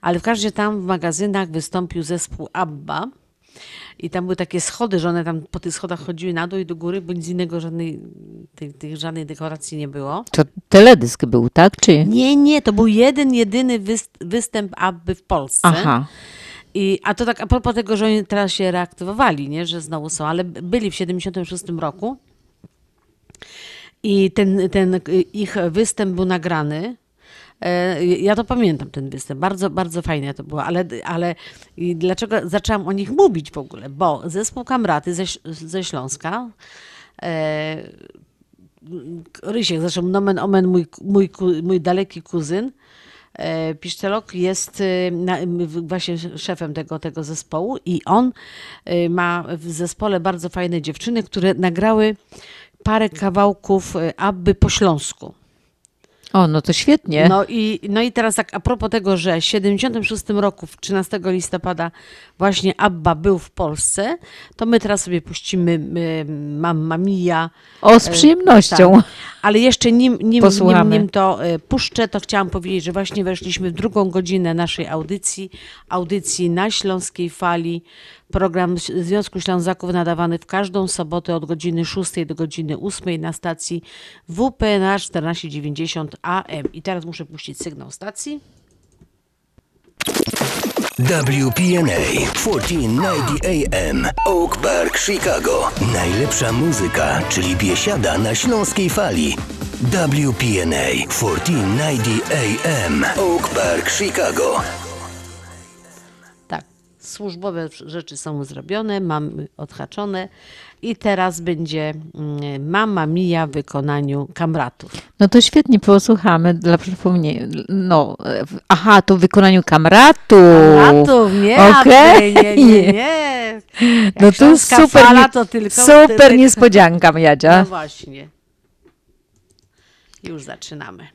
ale w każdym razie tam w magazynach wystąpił zespół ABBA i tam były takie schody, że one tam po tych schodach chodziły na dół i do góry, bo nic innego, żadnej, tych, tych, żadnej dekoracji nie było. To teledysk był, tak? Czy? Nie, nie, to był jeden, jedyny wyst- występ ABBY w Polsce. Aha. I, a to tak a propos tego, że oni teraz się reaktywowali, nie, że znowu są, ale byli w 76 roku i ten, ten ich występ był nagrany. E, Ja to pamiętam, ten występ. Bardzo, bardzo fajnie to było. Ale, ale dlaczego zaczęłam o nich mówić w ogóle? Bo zespół Kamraty ze, ze Śląska, e, Rysiek, zresztą nomen omen mój, mój, mój daleki kuzyn, e, Piszczelok jest właśnie szefem tego, tego zespołu i on ma w zespole bardzo fajne dziewczyny, które nagrały parę kawałków Abby po śląsku. O, no to świetnie. No i, no i teraz tak a propos tego, że w 76 roku, w 13 listopada właśnie Abba był w Polsce, to my teraz sobie puścimy Mamma Mia. O, z E, przyjemnością. tak. Ale jeszcze nim, nim, nim, nim to y, puszczę, to chciałam powiedzieć, że właśnie weszliśmy w drugą godzinę naszej audycji, audycji na Śląskiej Fali. Program Związku Ślązaków nadawany w każdą sobotę od godziny 6 do godziny 8 na stacji WPNA 1490 AM. I teraz muszę puścić sygnał stacji. WPNA 1490 AM Oak Park, Chicago. Najlepsza muzyka, czyli biesiada na śląskiej fali. WPNA 1490 AM Oak Park, Chicago. Tak, służbowe rzeczy są zrobione, mam odhaczone i teraz będzie mm, Mama Mia w wykonaniu kamratów. No to świetnie, posłuchamy dla przypomnienia. No, aha, to w wykonaniu kamratów. Kamratów, nie, Okej. nie, nie, nie. Jak No to super, fala, to tylko- super niespodzianka, Jadzia. No właśnie. Już zaczynamy.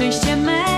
Nieszczęście me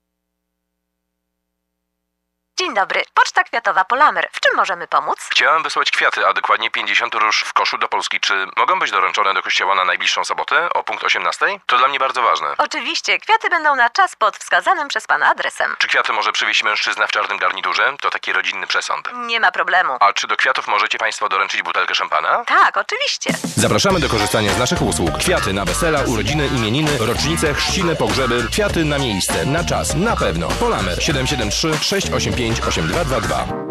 Dzień dobry, Poczta Kwiatowa Polamer. W czym możemy pomóc? Chciałem wysłać kwiaty, a dokładnie 50 róż w koszu do Polski. Czy mogą być doręczone do kościoła na najbliższą sobotę o punkt 18? To dla mnie bardzo ważne. Oczywiście, kwiaty będą na czas pod wskazanym przez Pana adresem. Czy kwiaty może przywieźć mężczyzna w czarnym garniturze? To taki rodzinny przesąd. Nie ma problemu. A czy do kwiatów możecie Państwo doręczyć butelkę szampana? Tak, oczywiście. Zapraszamy do korzystania z naszych usług. Kwiaty na wesela, urodziny, imieniny, rocznice, chrzciny, pogrzeby. Kwiaty na miejsce, na czas, na pewno. Polamer 773 685 8222.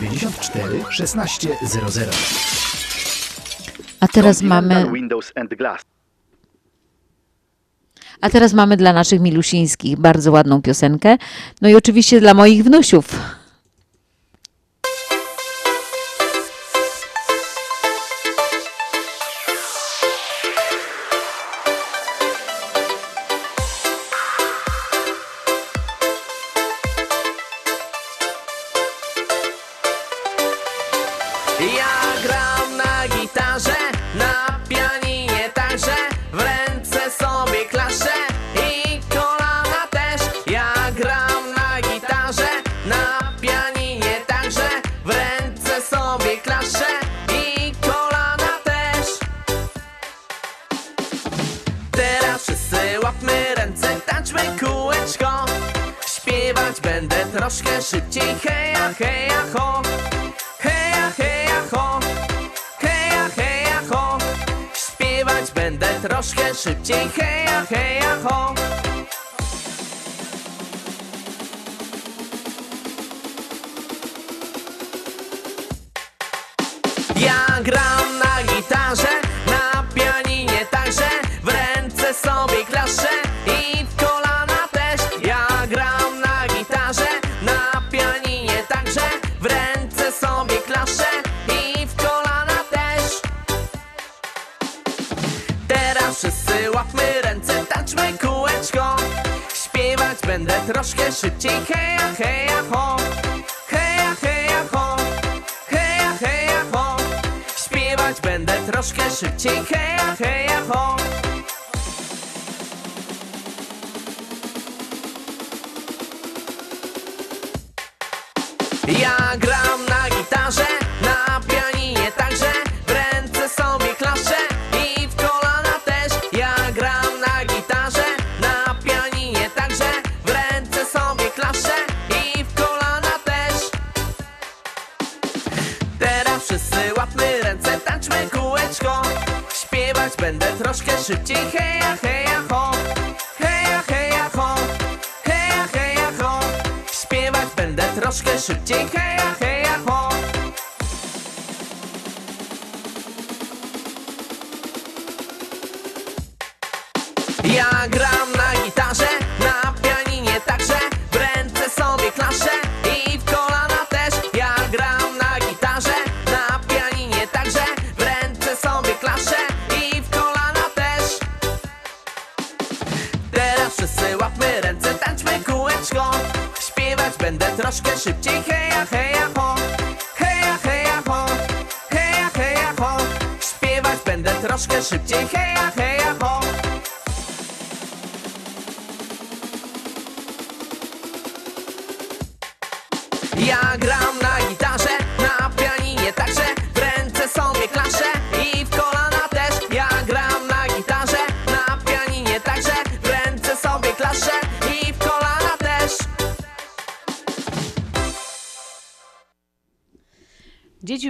794 1600. A teraz mamy. Windows and Glass. A teraz mamy dla naszych milusińskich bardzo ładną piosenkę. No i oczywiście dla moich wnusiów.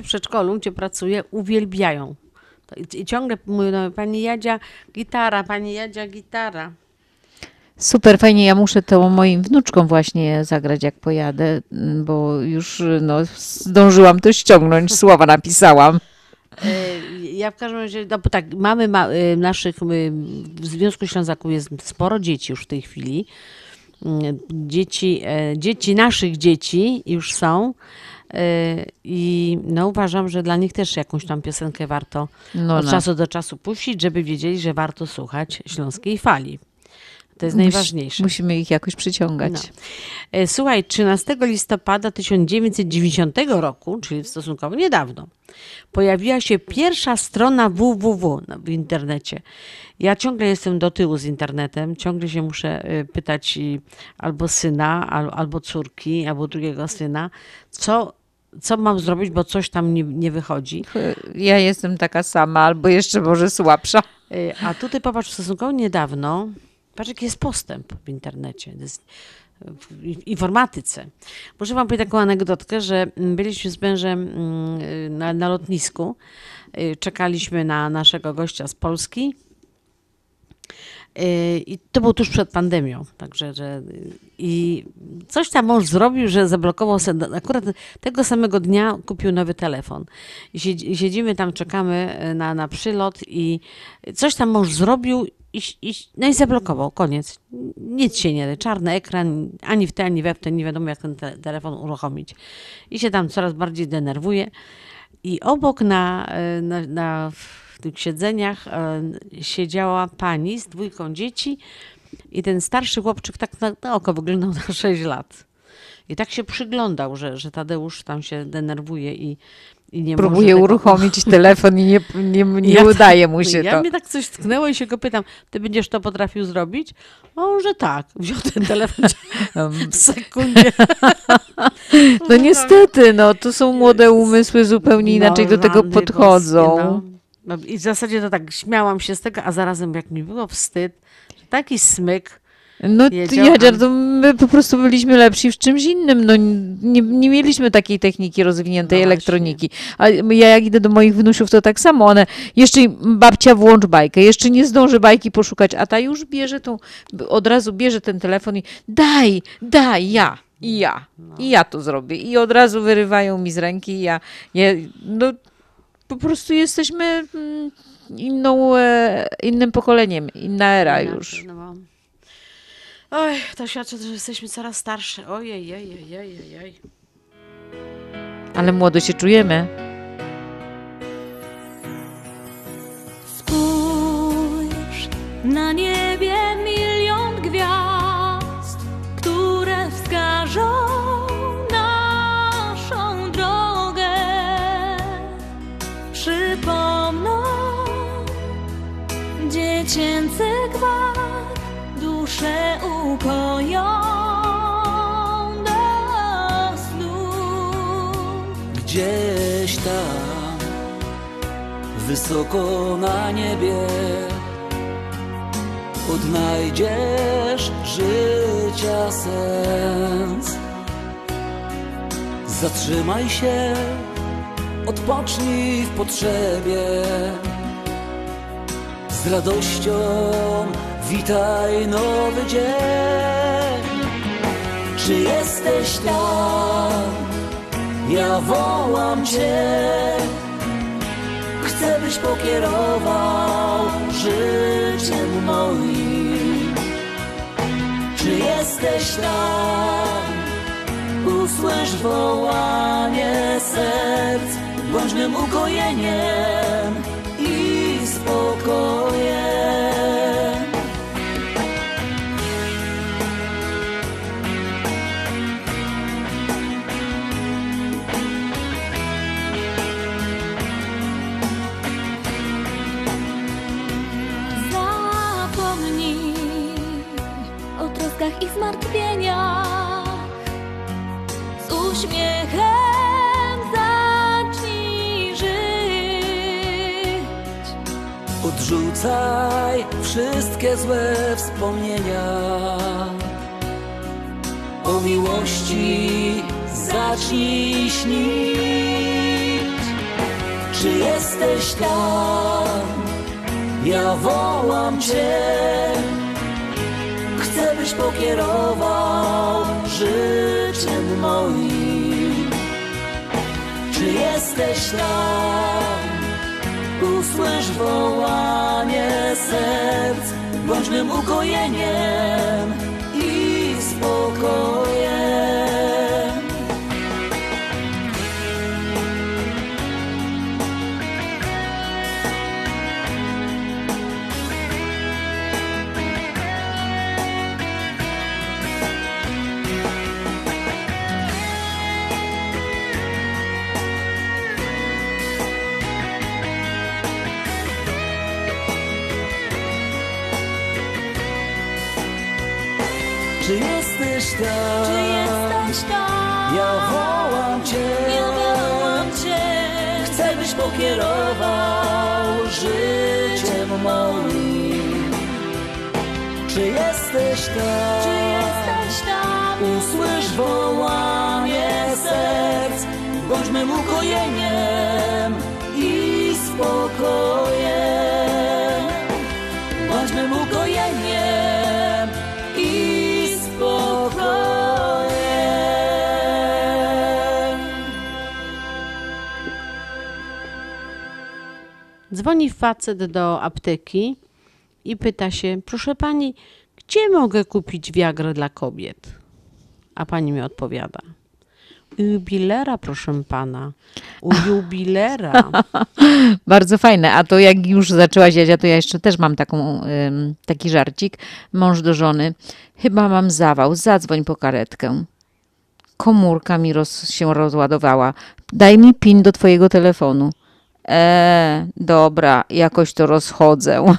Przedszkolu, gdzie pracuję, uwielbiają. I- ciągle mówią, no, pani Jadzia, gitara, pani Jadzia, gitara. Super, fajnie. Ja muszę to moim wnuczkom właśnie zagrać, jak pojadę, m, bo już no, zdążyłam to ściągnąć, słowa napisałam. E, Ja w każdym razie, no bo tak, mamy ma, e, naszych, w Związku Ślązaków jest sporo dzieci już w tej chwili. Mm, Dzieci, e, dzieci naszych dzieci już są. E, I no uważam, że dla nich też jakąś tam piosenkę warto No, od no. czasu do czasu puścić, żeby wiedzieli, że warto słuchać śląskiej fali. To jest Musi- najważniejsze. Musimy ich jakoś przyciągać. No. E, Słuchaj, 13 listopada 1990 roku, czyli stosunkowo niedawno, pojawiła się pierwsza strona www na- w internecie. Ja ciągle jestem do tyłu z internetem, ciągle się muszę e, pytać albo syna, al- albo córki, albo drugiego syna, co, co mam zrobić, bo coś tam nie, nie wychodzi. Ja jestem taka sama, albo jeszcze może słabsza. E, A tutaj popatrz, stosunkowo niedawno, patrz jaki jest postęp w internecie, jest w informatyce. Muszę wam powiedzieć taką anegdotkę, że mm, byliśmy z mężem mm, y, na, na lotnisku, y, czekaliśmy na naszego gościa z Polski y, i to było tuż przed pandemią, także, że i coś tam mąż zrobił, że zablokował sobie, akurat tego samego dnia kupił nowy telefon. I siedzi- i siedzimy tam, czekamy y, na, na przylot i coś tam mąż zrobił i, i, no i zablokował, koniec. Nic się nie da, czarny ekran, ani w te, ani we w te, nie wiadomo jak ten te, telefon uruchomić. I się tam coraz bardziej denerwuje. I obok na, y, na, na w tych siedzeniach e, siedziała pani z dwójką dzieci i ten starszy chłopczyk tak na, na oko wyglądał na 6 lat. I tak się przyglądał, że, że Tadeusz tam się denerwuje i, i nie Próbuje tego- uruchomić telefon i nie, nie, nie Ja tak- udaje mu się ja to. mnie tak coś tknęło i się go pytam, ty będziesz to potrafił zrobić? A on, że tak. Wziął ten telefon w sekundzie. No niestety, no to są młode umysły, zupełnie inaczej do tego podchodzą. no. No I w zasadzie to tak śmiałam się z tego, a zarazem jak mi było wstyd, taki smyk No jedział, Jadzia, a- to my po prostu byliśmy lepsi w czymś innym. No, nie, nie mieliśmy takiej techniki rozwiniętej elektroniki. A ja jak idę do moich wnusiów, to tak samo. One jeszcze babcia włącz bajkę, jeszcze nie zdąży bajki poszukać, a ta już bierze tą, od razu bierze ten telefon i daj, daj, ja. I ja. I ja to zrobię. I od razu wyrywają mi z ręki. i Ja, ja no, po prostu jesteśmy mm, inną, e, innym pokoleniem, inna era już. No. Oj, to świadczy, że jesteśmy coraz starsze. Ojej, ojej, ojej, ojej. Ale młodo się czujemy. Spójrz na niebie milion gwiazd, które wskażą duszę ukoją do snu. gdzieś tam, wysoko na niebie, odnajdziesz życia sens. Zatrzymaj się, odpocznij w potrzebie. Z radością witaj nowy dzień. Czy jesteś tam? Ja wołam Cię. Chcę, byś pokierował życiem moim. Czy jesteś tam? Usłysz wołanie serc, bądź mym ukojeniem i spokojem. Zmartwieniach. Z uśmiechem zacznij żyć. Odrzucaj wszystkie złe wspomnienia. O miłości zacznij śnić. Czy jesteś tam? Ja wołam Cię. Chcę, byś pokierował życiem moim. Czy jesteś tam? Usłysz wołanie serc, bądź ukojeniem i spokojem. Tam? Czy jesteś tam? Ja wołam Cię. Ja wołam Cię. Chcę, byś pokierował życiem moim. Czy jesteś tam? Czy jesteś tam? Usłysz wołanie serc, bądź mym ukojeniem i spokojem. Dzwoni facet do apteki i pyta się, proszę pani, gdzie mogę kupić wiagrę dla kobiet? A pani mi odpowiada, u jubilera, proszę pana, u jubilera. Bardzo fajne. A to jak już zaczęłaś Jadzia, to ja jeszcze też mam taką, ym, taki żarcik. Mąż do żony. Chyba mam zawał, zadzwoń po karetkę. Komórka mi roz, się rozładowała. Daj mi pin do twojego telefonu. E, dobra, jakoś to rozchodzę.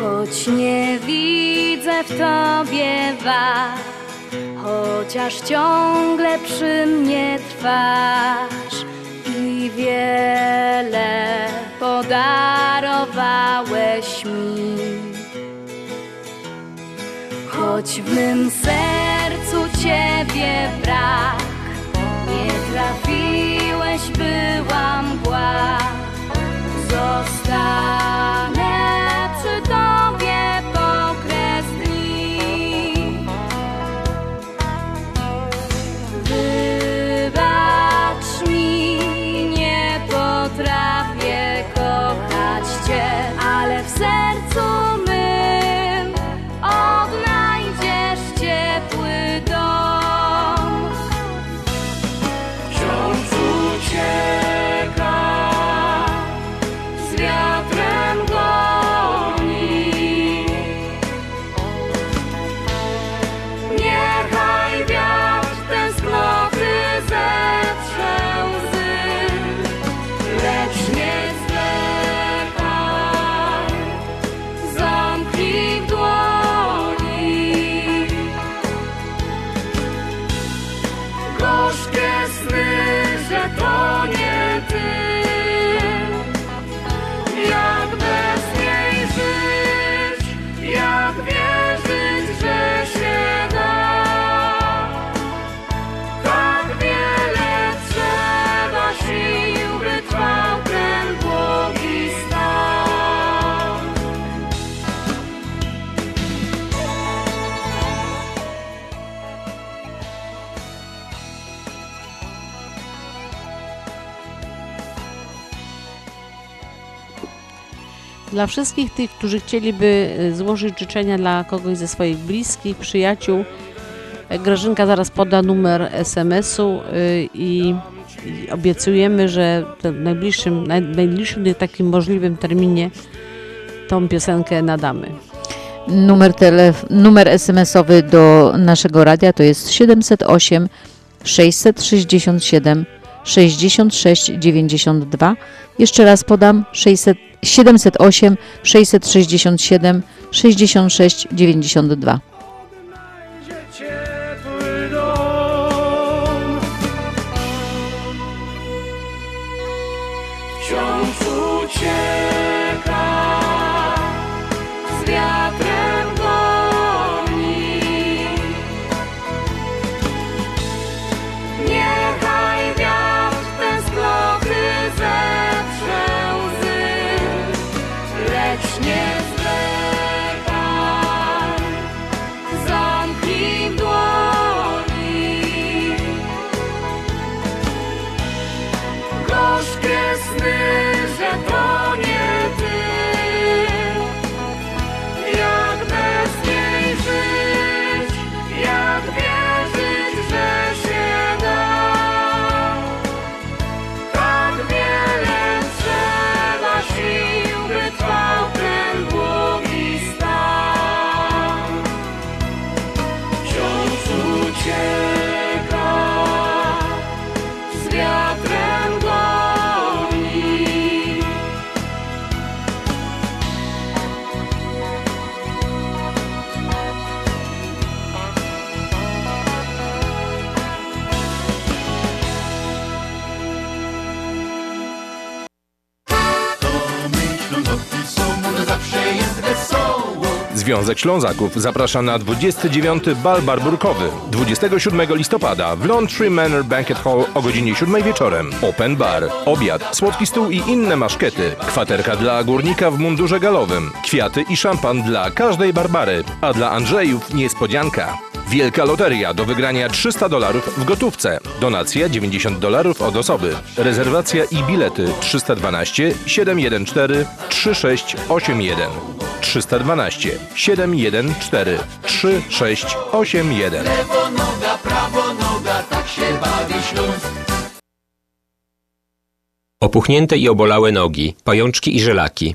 Choć nie widzę w tobie wad, chociaż ciągle przy mnie trwasz i wiele podarowałeś mi. Choć w mym sercu ciebie brak, nie trafiłeś, była mgła. Zostanę Dla wszystkich tych, którzy chcieliby y, złożyć życzenia dla kogoś ze swoich bliskich, przyjaciół, e, Grażynka zaraz poda numer SMS-u y, i, obiecujemy, że w najbliższym, naj, najbliższym takim możliwym terminie tą piosenkę nadamy. Numer, telef- numer SMS-owy do naszego radia to jest 708 667 66 92. Jeszcze raz podam 600, 708 667 66 92. Związek Ślązaków zaprasza na 29. Bal Barburkowy 27 listopada w Laundry Manor Banquet Hall o godzinie 7 wieczorem. Open bar, obiad, słodki stół i inne maszkety, kwaterka dla górnika w mundurze galowym, kwiaty i szampan dla każdej Barbary, a dla Andrzejów niespodzianka. Wielka loteria do wygrania 300 dolarów w gotówce. Donacja 90 dolarów od osoby. Rezerwacja i bilety 312 714 3681. 312 714 3681. Lewo noga, prawo noga, tak się bawi Śląsk. Opuchnięte i obolałe nogi, pajączki i żelaki,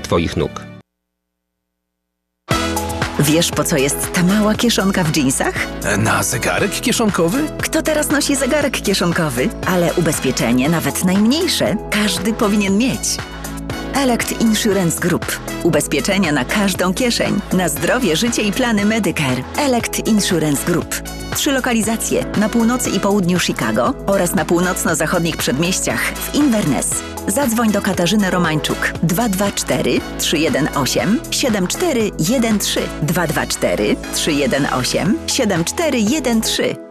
Twoich nóg. Wiesz, po co jest ta mała kieszonka w dżinsach? Na zegarek kieszonkowy? Kto teraz nosi zegarek kieszonkowy? Ale ubezpieczenie, nawet najmniejsze, każdy powinien mieć. Elect Insurance Group. Ubezpieczenia na każdą kieszeń. Na zdrowie, życie i plany Medicare. Elect Insurance Group. Trzy lokalizacje na północy i południu Chicago oraz na północno-zachodnich przedmieściach w Inverness. Zadzwoń do Katarzyny Romańczuk 224 318 7413 224 318 7413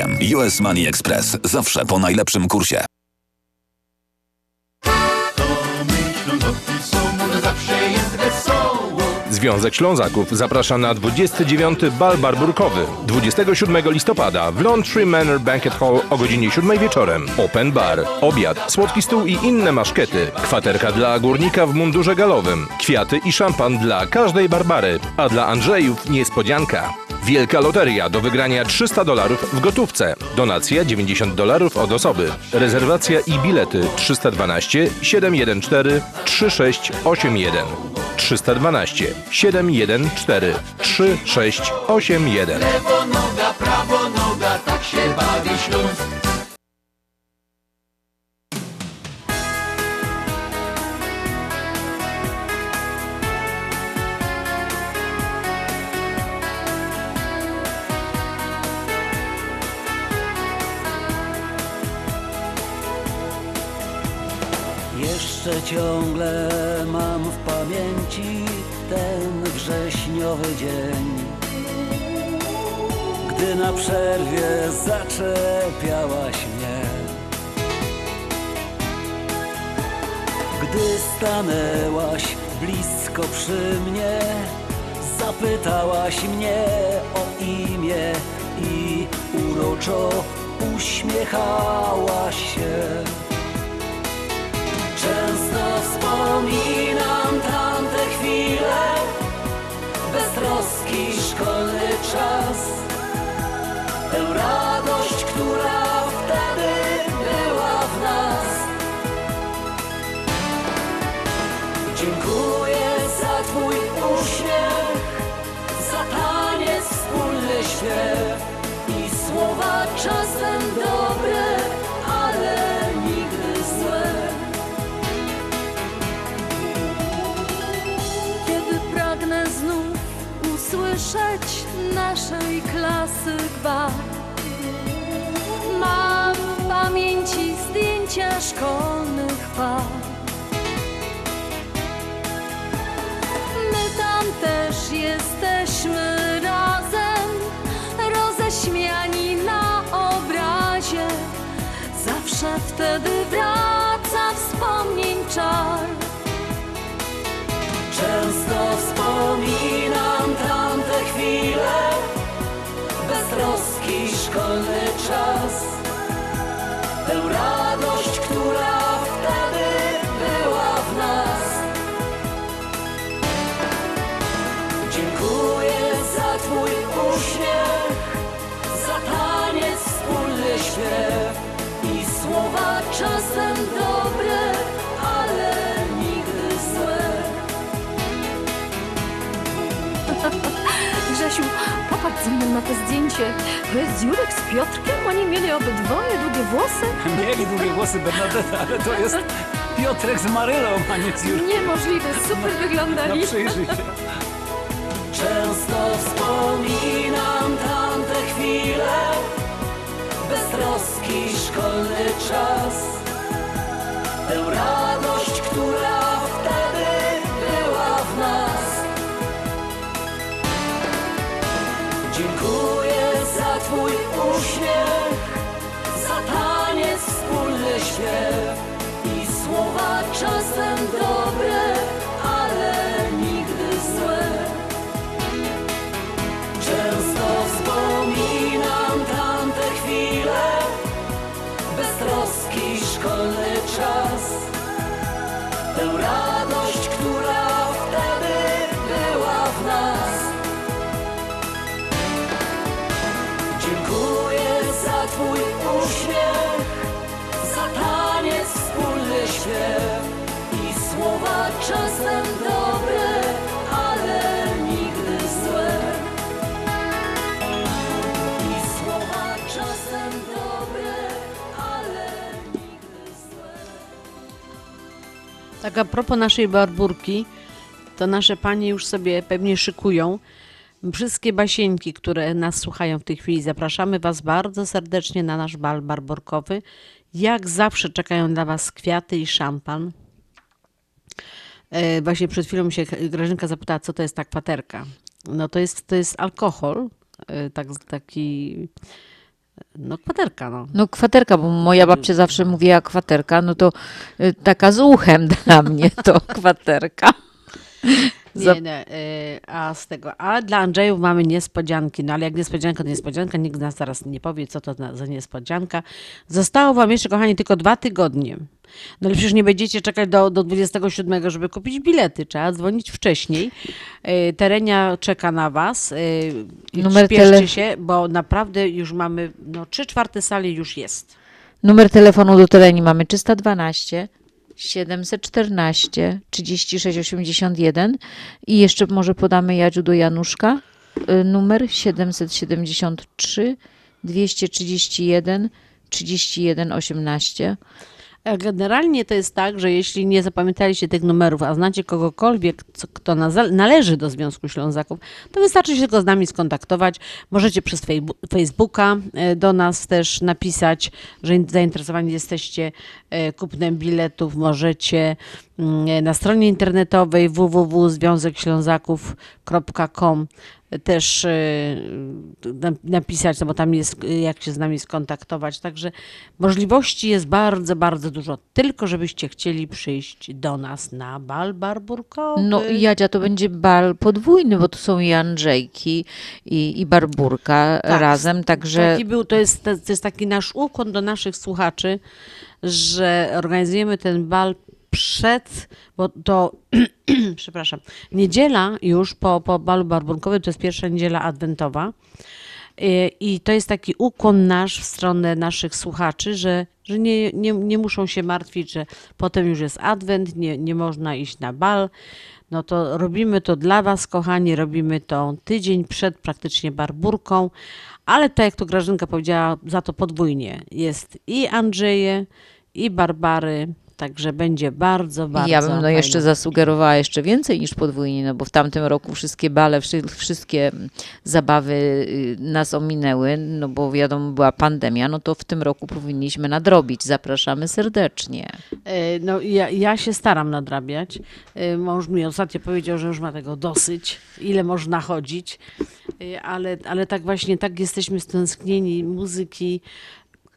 US Money Express. Zawsze po najlepszym kursie. Związek Ślązaków zaprasza na 29. Bal Barburkowy 27 listopada w Laundry Manor Banquet Hall o godzinie 7 wieczorem. Open bar, obiad, słodki stół i inne maszkety, kwaterka dla górnika w mundurze galowym, kwiaty i szampan dla każdej Barbary, a dla Andrzejów niespodzianka. Wielka loteria do wygrania 300 dolarów w gotówce. Donacja 90 dolarów od osoby. Rezerwacja i bilety 312 714 3681. 312 714 3681. Lewo noga, prawo noga, tak się bawi Śląsk. Ciągle mam w pamięci ten wrześniowy dzień, gdy na przerwie zaczepiałaś mnie. Gdy stanęłaś blisko przy mnie, zapytałaś mnie o imię i uroczo uśmiechałaś się. Często wspominam tamte chwile, beztroski szkolny czas. Tę radość, która wtedy była w nas. Dziękuję za Twój uśmiech, za taniec, wspólny śpiew i słowa czasem dobre, naszej klasy gwar Mam w pamięci zdjęcia szkolnych par. My tam też jesteśmy razem Roześmiani na obrazie. Zawsze wtedy wraca wspomnień czar. Często wspominam tamte chwile, beztroski szkolny czas. Tę radość, która wtedy była w nas. Dziękuję za Twój uśmiech, za taniec, wspólny śpiew i słowa czasem dobre, ale nigdy złe. Grzesiu, popatrz ze mną na to zdjęcie. To jest Jurek z Piotrkiem? Oni mieli obydwoje długie włosy? Mieli długie włosy Bernadetta, ale to jest Piotrek z Marylą, a nie z Jurkiem. Niemożliwe, super wyglądali. No przyjrzyj się. Często wspominam tamte chwile, beztroski szkolny czas. Tę radość, która Dziękuję za Twój uśmiech, za taniec, wspólny śpiew i słowa czasem dobre, ale nigdy złe. Często wspominam tamte chwile, beztroski szkolny czas. Tę radość, Tak a propos naszej barburki, to nasze panie już sobie pewnie szykują wszystkie basieńki, które nas słuchają w tej chwili. Zapraszamy Was bardzo serdecznie na nasz bal barborkowy. Jak zawsze czekają dla Was kwiaty i szampan. E, Właśnie przed chwilą się Grażynka zapytała, co to jest ta kwaterka. No to jest, to jest alkohol, e, tak, taki, no kwaterka, no. No kwaterka, bo moja babcia zawsze mówiła kwaterka, no to y, taka z uchem dla mnie to kwaterka. Za- Nie, nie, y, a z tego, a dla Andrzejów mamy niespodzianki, no ale jak niespodzianka to niespodzianka, nikt z nas zaraz nie powie, co to za niespodzianka. Zostało wam jeszcze, kochani, tylko dwa tygodnie, No ale przecież nie będziecie czekać do, do 27, żeby kupić bilety. Trzeba dzwonić wcześniej. Y, Terenia czeka na was. Y, Numer Śpieszcie tele- się, bo naprawdę już mamy, no 3 czwarte sali już jest. Numer telefonu do Teleni mamy 312 714 3681 i jeszcze może podamy Jadziu do Januszka y, numer 773 231 31 18. A Generalnie to jest tak, że jeśli nie zapamiętaliście tych numerów, a znacie kogokolwiek, kto należy do Związku Ślązaków, to wystarczy się tylko z nami skontaktować. Możecie przez Facebooka e, do nas też napisać, że in- zainteresowani jesteście e, kupnem biletów. Możecie mm, e, na stronie internetowej www.związekślązaków.com też na- napisać, no bo tam jest, jak się z nami skontaktować. Także możliwości jest bardzo, bardzo dużo. Tylko żebyście chcieli przyjść do nas na bal barburkowy. No i Jadzia to będzie bal podwójny, bo to są i Andrzejki i, i Barburka Tak, razem, także Taki był, to, jest, to jest taki nasz ukłon do naszych słuchaczy, że organizujemy ten bal przed, bo to, przepraszam, niedziela już po, po balu barbunkowym, to jest pierwsza niedziela adwentowa. I- to jest taki ukłon nasz w stronę naszych słuchaczy, że, że nie, nie, nie muszą się martwić, że potem już jest adwent, nie, nie można iść na bal. No to robimy to dla Was, kochani, robimy to tydzień przed praktycznie barburką, ale tak jak to Grażynka powiedziała, za to podwójnie. Jest i Andrzeje, i Barbary, także będzie bardzo, bardzo ja bym no jeszcze zasugerowała jeszcze więcej niż podwójnie, no bo w tamtym roku wszystkie bale, wszy- wszystkie zabawy y, nas ominęły, no bo wiadomo była pandemia, no to w tym roku powinniśmy nadrobić. Zapraszamy serdecznie. E, No, ja, ja się staram nadrabiać. E, Mąż mi ostatnio powiedział, że już ma tego dosyć, ile można chodzić, E, ale, ale tak właśnie, tak jesteśmy stęsknieni muzyki,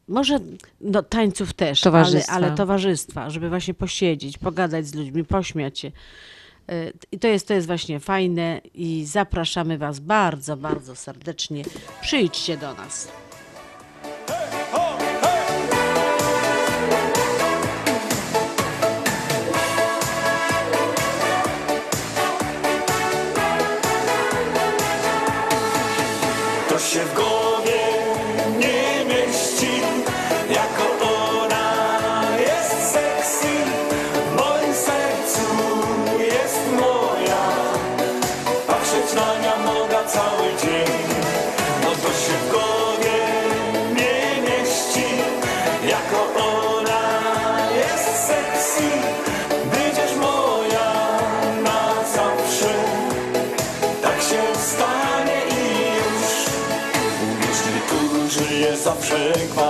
może no, tańców też, Towarzystwa. Ale, ale towarzystwa, żeby właśnie posiedzieć, pogadać z ludźmi, pośmiać się. E, I to jest, to jest właśnie fajne i zapraszamy Was bardzo, bardzo serdecznie. Przyjdźcie do nas. Przykład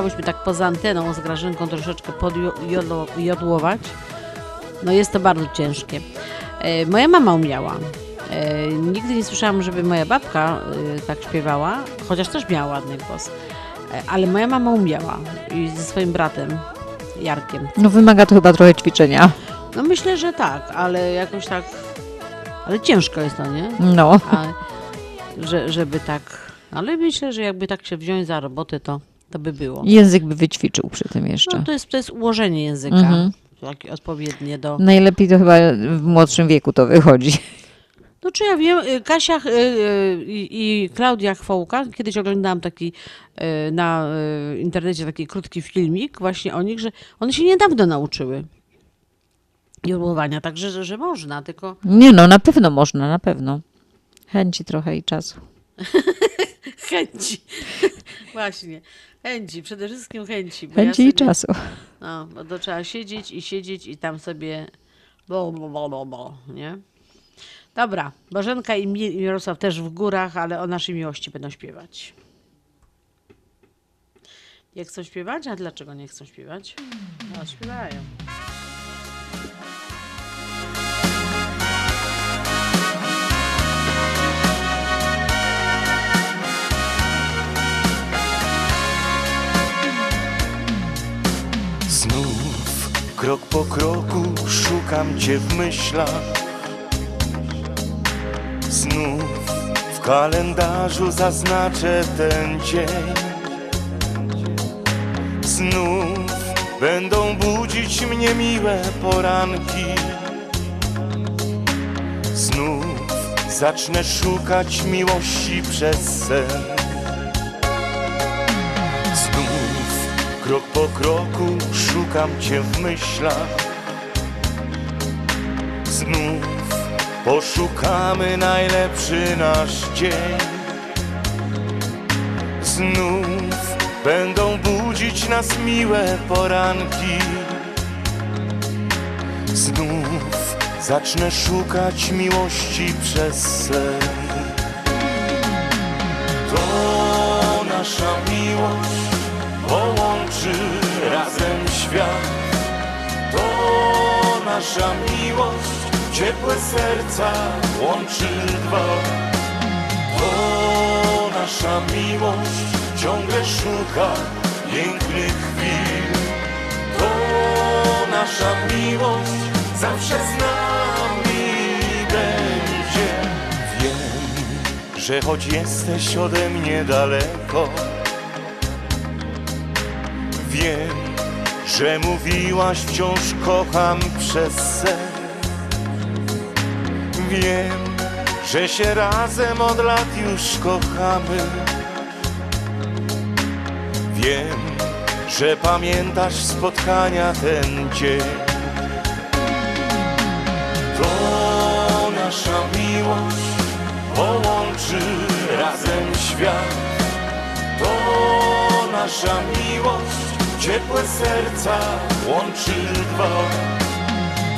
Próbowałyśmy tak poza anteną z Grażynką troszeczkę podjodłować. No jest to bardzo ciężkie. E, Moja mama umiała. E, Nigdy nie słyszałam, żeby moja babka e, tak śpiewała, chociaż też miała ładny głos. Ale moja mama umiała i ze swoim bratem Jarkiem. No wymaga to chyba trochę ćwiczenia. No myślę, że tak, ale jakoś tak. Ale ciężko jest to, nie? No. A, że, żeby tak. Ale myślę, że jakby tak się wziąć za robotę, to, to by było. Język by wyćwiczył przy tym jeszcze. No to jest, to jest ułożenie języka. Mhm. Takie odpowiednie do. Najlepiej to chyba w młodszym wieku to wychodzi. No czy ja wiem, y, Kasia y, y, i Klaudia Chwołka, kiedyś oglądałam taki na internecie taki krótki filmik właśnie o nich, że one się niedawno nauczyły jodłowania, także że, że można, tylko Nie no, na pewno można, na pewno. Chęci trochę i czasu. chęci. Właśnie, chęci, przede wszystkim chęci. bo Chęci i czasu. No, bo to trzeba siedzieć i siedzieć i tam sobie bo, bo, bo, bo, bo, nie? Dobra, Bożenka i Mi- Mirosław też w górach, ale o naszej miłości będą śpiewać. Nie chcą śpiewać? A dlaczego nie chcą śpiewać? No, śpiewają. Krok po kroku szukam cię w myślach. Znów w kalendarzu zaznaczę ten dzień. Znów będą budzić mnie miłe poranki. Znów zacznę szukać miłości przez sen krok po kroku szukam cię w myślach Znów poszukamy najlepszy nasz dzień Znów będą budzić nas miłe poranki. Znów zacznę szukać miłości przez sen. To nasza miłość połączy razem świat. To nasza miłość, ciepłe serca łączy dwa. To nasza miłość ciągle szuka pięknych chwil. To nasza miłość zawsze z nami będzie. Wiem, że choć jesteś ode mnie daleko, wiem, że mówiłaś wciąż kocham przez sen. Wiem, że się razem od lat już kochamy. Wiem, że pamiętasz spotkania ten dzień. To nasza miłość połączy razem świat. To nasza miłość, ciepłe serca łączy dwa.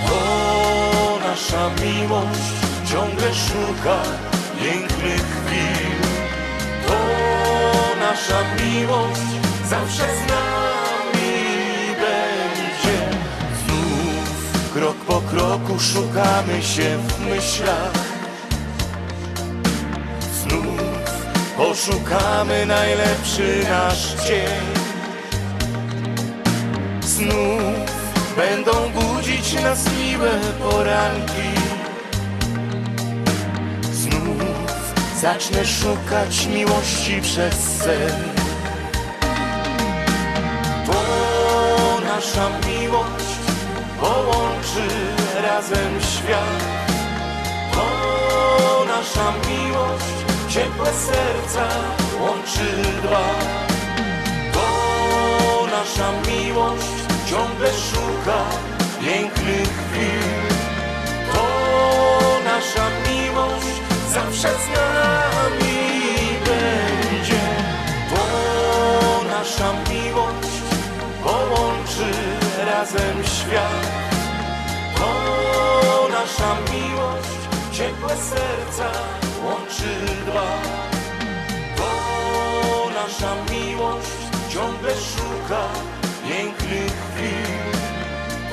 To nasza miłość ciągle szuka pięknych chwil. To nasza miłość zawsze z nami będzie. Znów krok po kroku szukamy się w myślach. Znów poszukamy najlepszy nasz dzień. Znów będą budzić nas miłe poranki. Znów zacznę szukać miłości przez sen. To nasza miłość połączy razem świat. To nasza miłość, ciepłe serca łączy dwa. Nasza miłość ciągle szuka pięknych chwil. To nasza miłość zawsze z nami będzie. To nasza miłość połączy razem świat. To nasza miłość, ciepłe serca łączy dwa. To nasza miłość ciągle szuka pięknych chwil.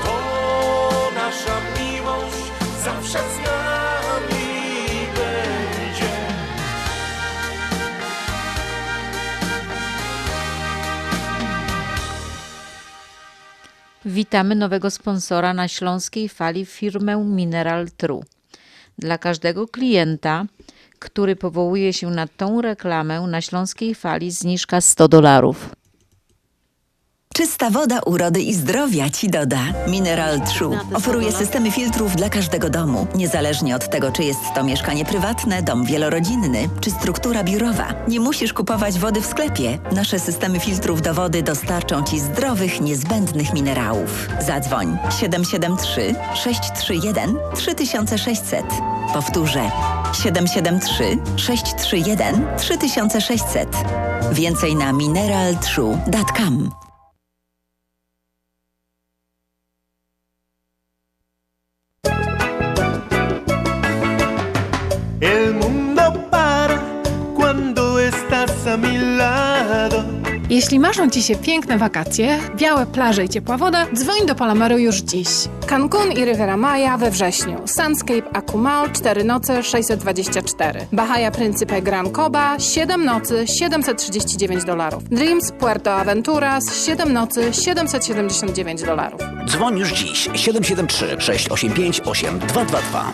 To nasza miłość zawsze z nami będzie. Witamy nowego sponsora na śląskiej fali firmę Mineral True. Dla każdego klienta, który powołuje się na tą reklamę na śląskiej fali zniżka 100 dolarów. Czysta woda urody i zdrowia ci doda. Mineral True oferuje systemy filtrów dla każdego domu, niezależnie od tego, czy jest to mieszkanie prywatne, dom wielorodzinny, czy struktura biurowa. Nie musisz kupować wody w sklepie. Nasze systemy filtrów do wody dostarczą ci zdrowych, niezbędnych minerałów. Zadzwoń 773 631 3600. Powtórzę 773 631 3600. Więcej na mineraltrue.com. Jeśli marzą Ci się piękne wakacje, białe plaże i ciepła woda, dzwoń do Palomaru już dziś. Cancun i Riviera Maya we wrześniu. Sunscape Akumal 4 noce 624. Bahia Principe Gran Coba 7 nocy 739 dolarów. Dreams Puerto Aventuras 7 nocy 779 dolarów. Dzwoń już dziś 773 685 8222.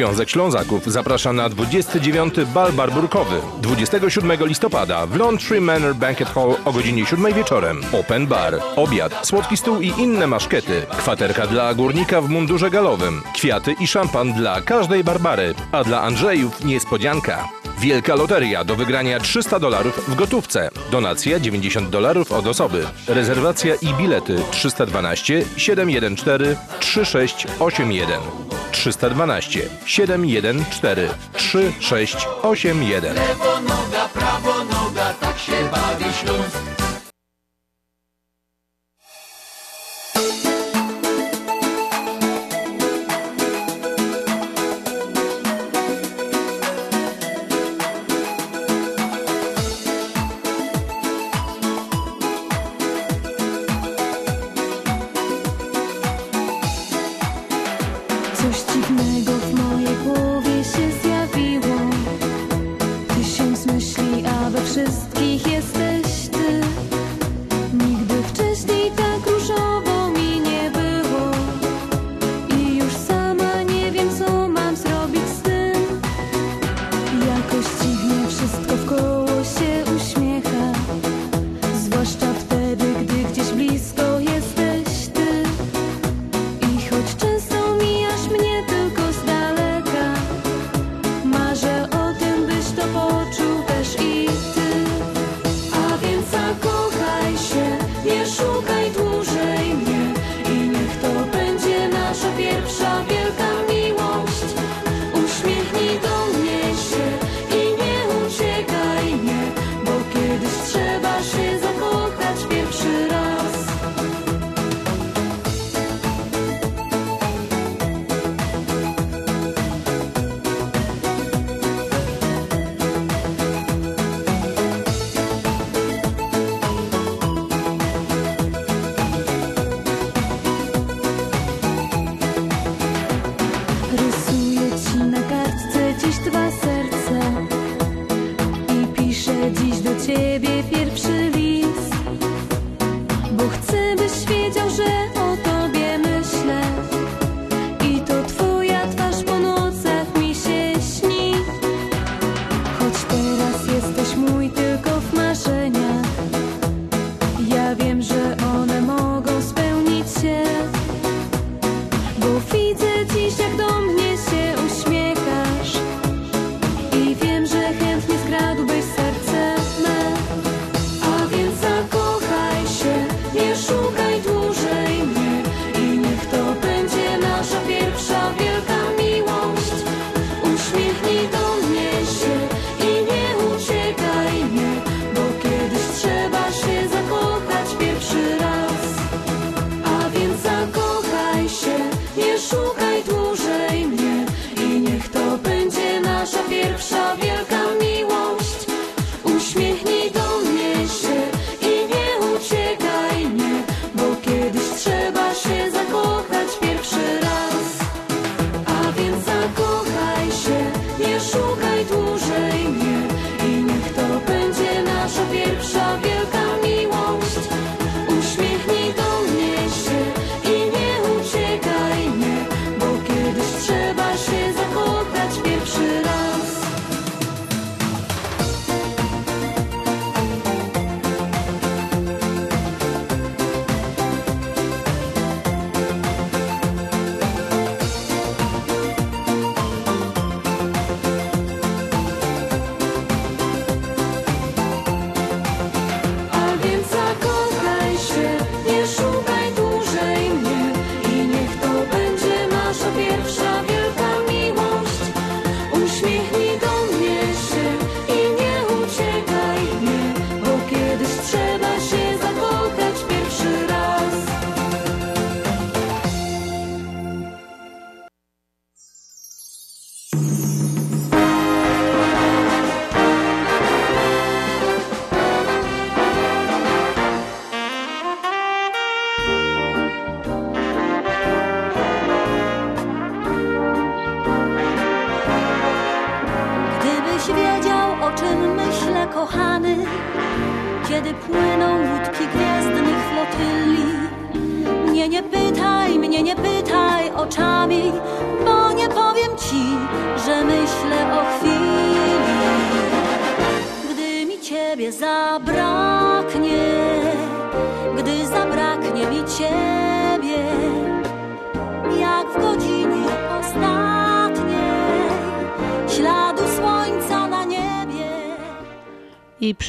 Związek Ślązaków zaprasza na 29. bal barburkowy 27 listopada w Laundry Manor Banquet Hall o godzinie 7 wieczorem. Open bar, obiad, słodki stół i inne maszkety, kwaterka dla górnika w mundurze galowym, kwiaty i szampan dla każdej Barbary, a dla Andrzejów niespodzianka. Wielka loteria do wygrania 300 dolarów w gotówce. Donacja 90 dolarów od osoby. Rezerwacja i bilety 312 714 3681. 312 714 3681. Lewo noga, prawo noga, tak się bawi Śląsk.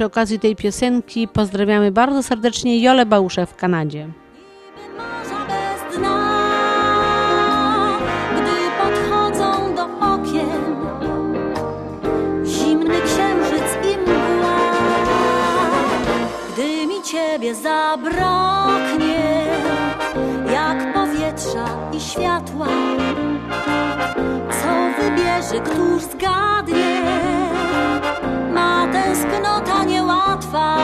Przy okazji tej piosenki pozdrawiamy bardzo serdecznie Jolę Bałuszę w Kanadzie. ciebie zabraknie, jak powietrza i światła, co wybierze, któż zgadnie, tęsknota niełatwa.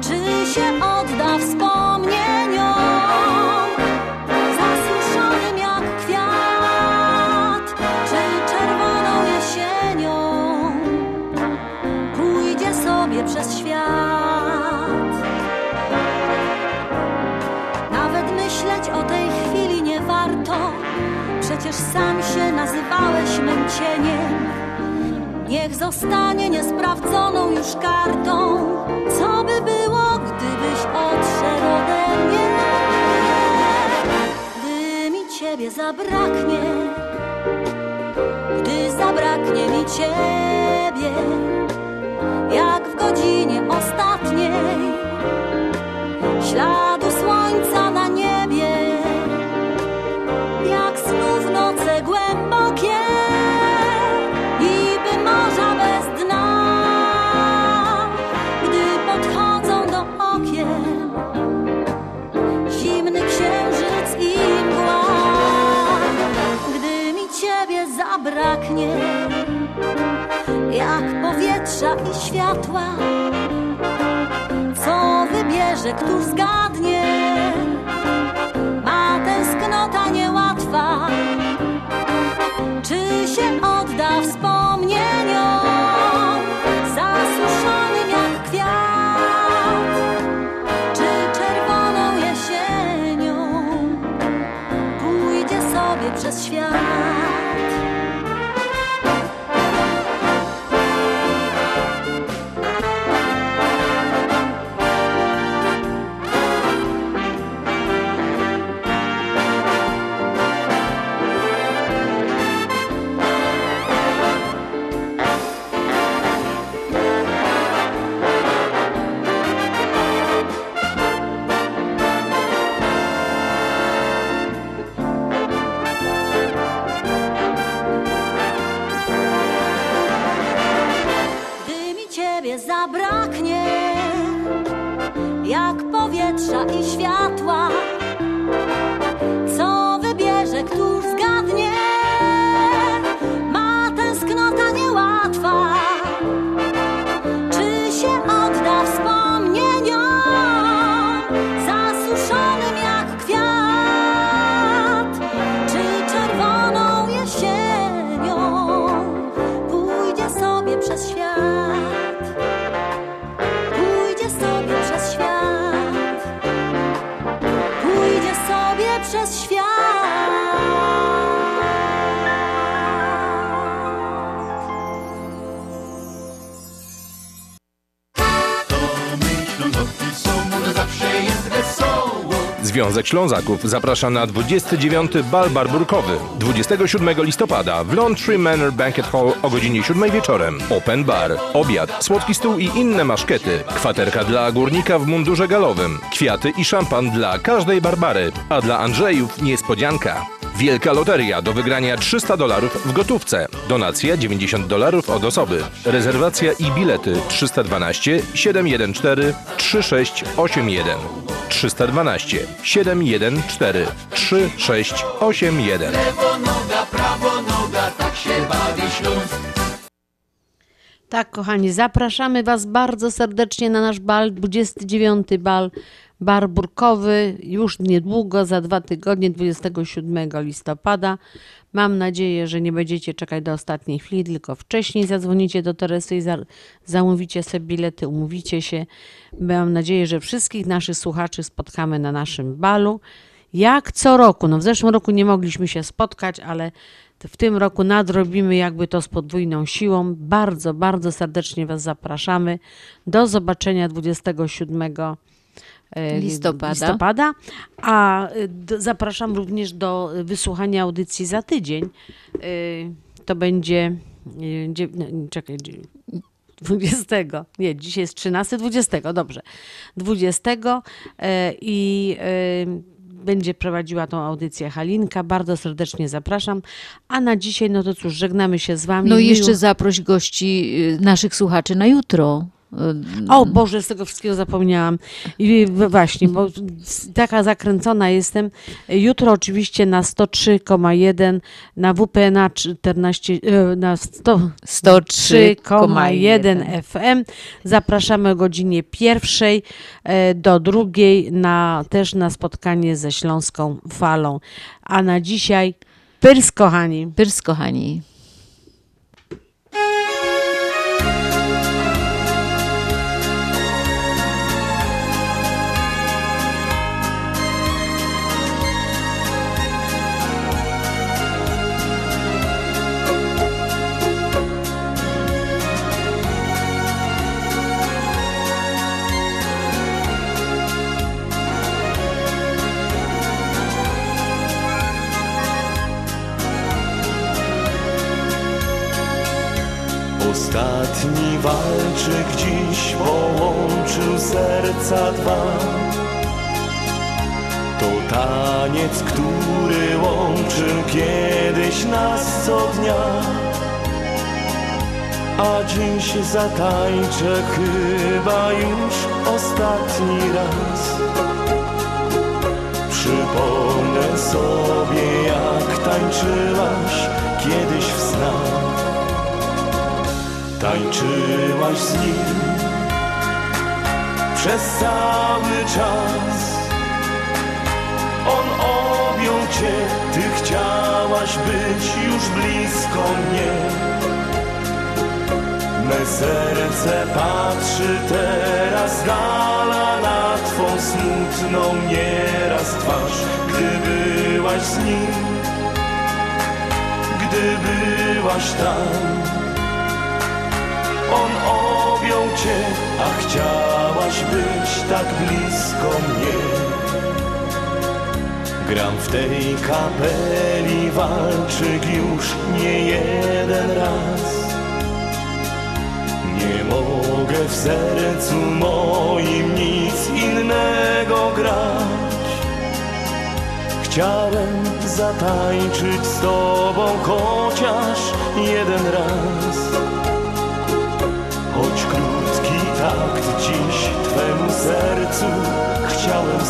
Czy się odda wspomnieniom zasuszonym jak kwiat, czy czerwoną jesienią pójdzie sobie przez świat? Nawet myśleć o tej chwili nie warto, przecież sam się nazywałeś mym cieniem. Niech zostanie niesprawdzoną już kartą, co by było, gdybyś odszedł ode mnie. Gdy mi ciebie zabraknie, gdy zabraknie mi ciebie, jak w godzinie ostatniej, śladu słońca jak powietrza i światła, co wybierze, któż zgadnie, ma tęsknota niełatwa. Czy się odda wspomnieniom Związek Ślązaków zaprasza na 29. bal barburkowy 27 listopada w Laundry Manor Banquet Hall o godzinie 7 wieczorem. Open bar, obiad, słodki stół i inne maszkety, kwaterka dla górnika w mundurze galowym, kwiaty i szampan dla każdej Barbary, a dla Andrzejów niespodzianka. Wielka loteria do wygrania 300 dolarów w gotówce. Donacja 90 dolarów od osoby. Rezerwacja i bilety 312 714 3681. 312 714 3681. Lewo noga, prawo noga, tak się bawi Śląsk. Tak, kochani, zapraszamy Was bardzo serdecznie na nasz bal, 29 bal barburkowy, już niedługo, za dwa tygodnie, 27 listopada. Mam nadzieję, że nie będziecie czekać do ostatniej chwili, tylko wcześniej zadzwonicie do Teresy i za, zamówicie sobie bilety, umówicie się. Mam nadzieję, że wszystkich naszych słuchaczy spotkamy na naszym balu. Jak co roku, no w zeszłym roku nie mogliśmy się spotkać, ale w tym roku nadrobimy jakby to z podwójną siłą. Bardzo, bardzo serdecznie Was zapraszamy. Do zobaczenia 27 e, Listopada. listopada. A d- zapraszam również do wysłuchania audycji za tydzień. Y, To będzie. dzie- nie, Czekaj. dzie- 20. Nie, dzisiaj jest 13, 20, dobrze. 20 e, i e, będzie prowadziła tą audycję Halinka. Bardzo serdecznie zapraszam. A na dzisiaj, no to cóż, żegnamy się z Wami. No i jeszcze zaproś gości y, naszych słuchaczy na jutro. O Boże, z tego wszystkiego zapomniałam. I właśnie, bo taka zakręcona jestem. Jutro oczywiście na 103,1 na 14, e, na 100 103,1 FM. Zapraszamy o godzinie pierwszej e, do drugiej na, też na spotkanie ze Śląską Falą. A na dzisiaj pyrs kochani. Pyrs kochani. Walczyk dziś połączył serca dwa. To taniec, który łączył kiedyś nas co dnia. A dziś zatańczę chyba już ostatni raz. Przypomnę sobie jak tańczyłaś kiedyś w snach Tańczyłaś z nim przez cały czas. On objął cię, ty chciałaś być już blisko mnie. Me serce patrzy teraz dala na twą smutną nieraz twarz, gdy byłaś z nim, gdy byłaś tam. On objął cię, a chciałaś być tak blisko mnie. Gram w tej kapeli, walczyk już nie jeden raz. Nie mogę w sercu moim nic innego grać. Chciałem zatańczyć z tobą chociaż jeden raz. Takt dziś Twemu sercu chciałem skryć.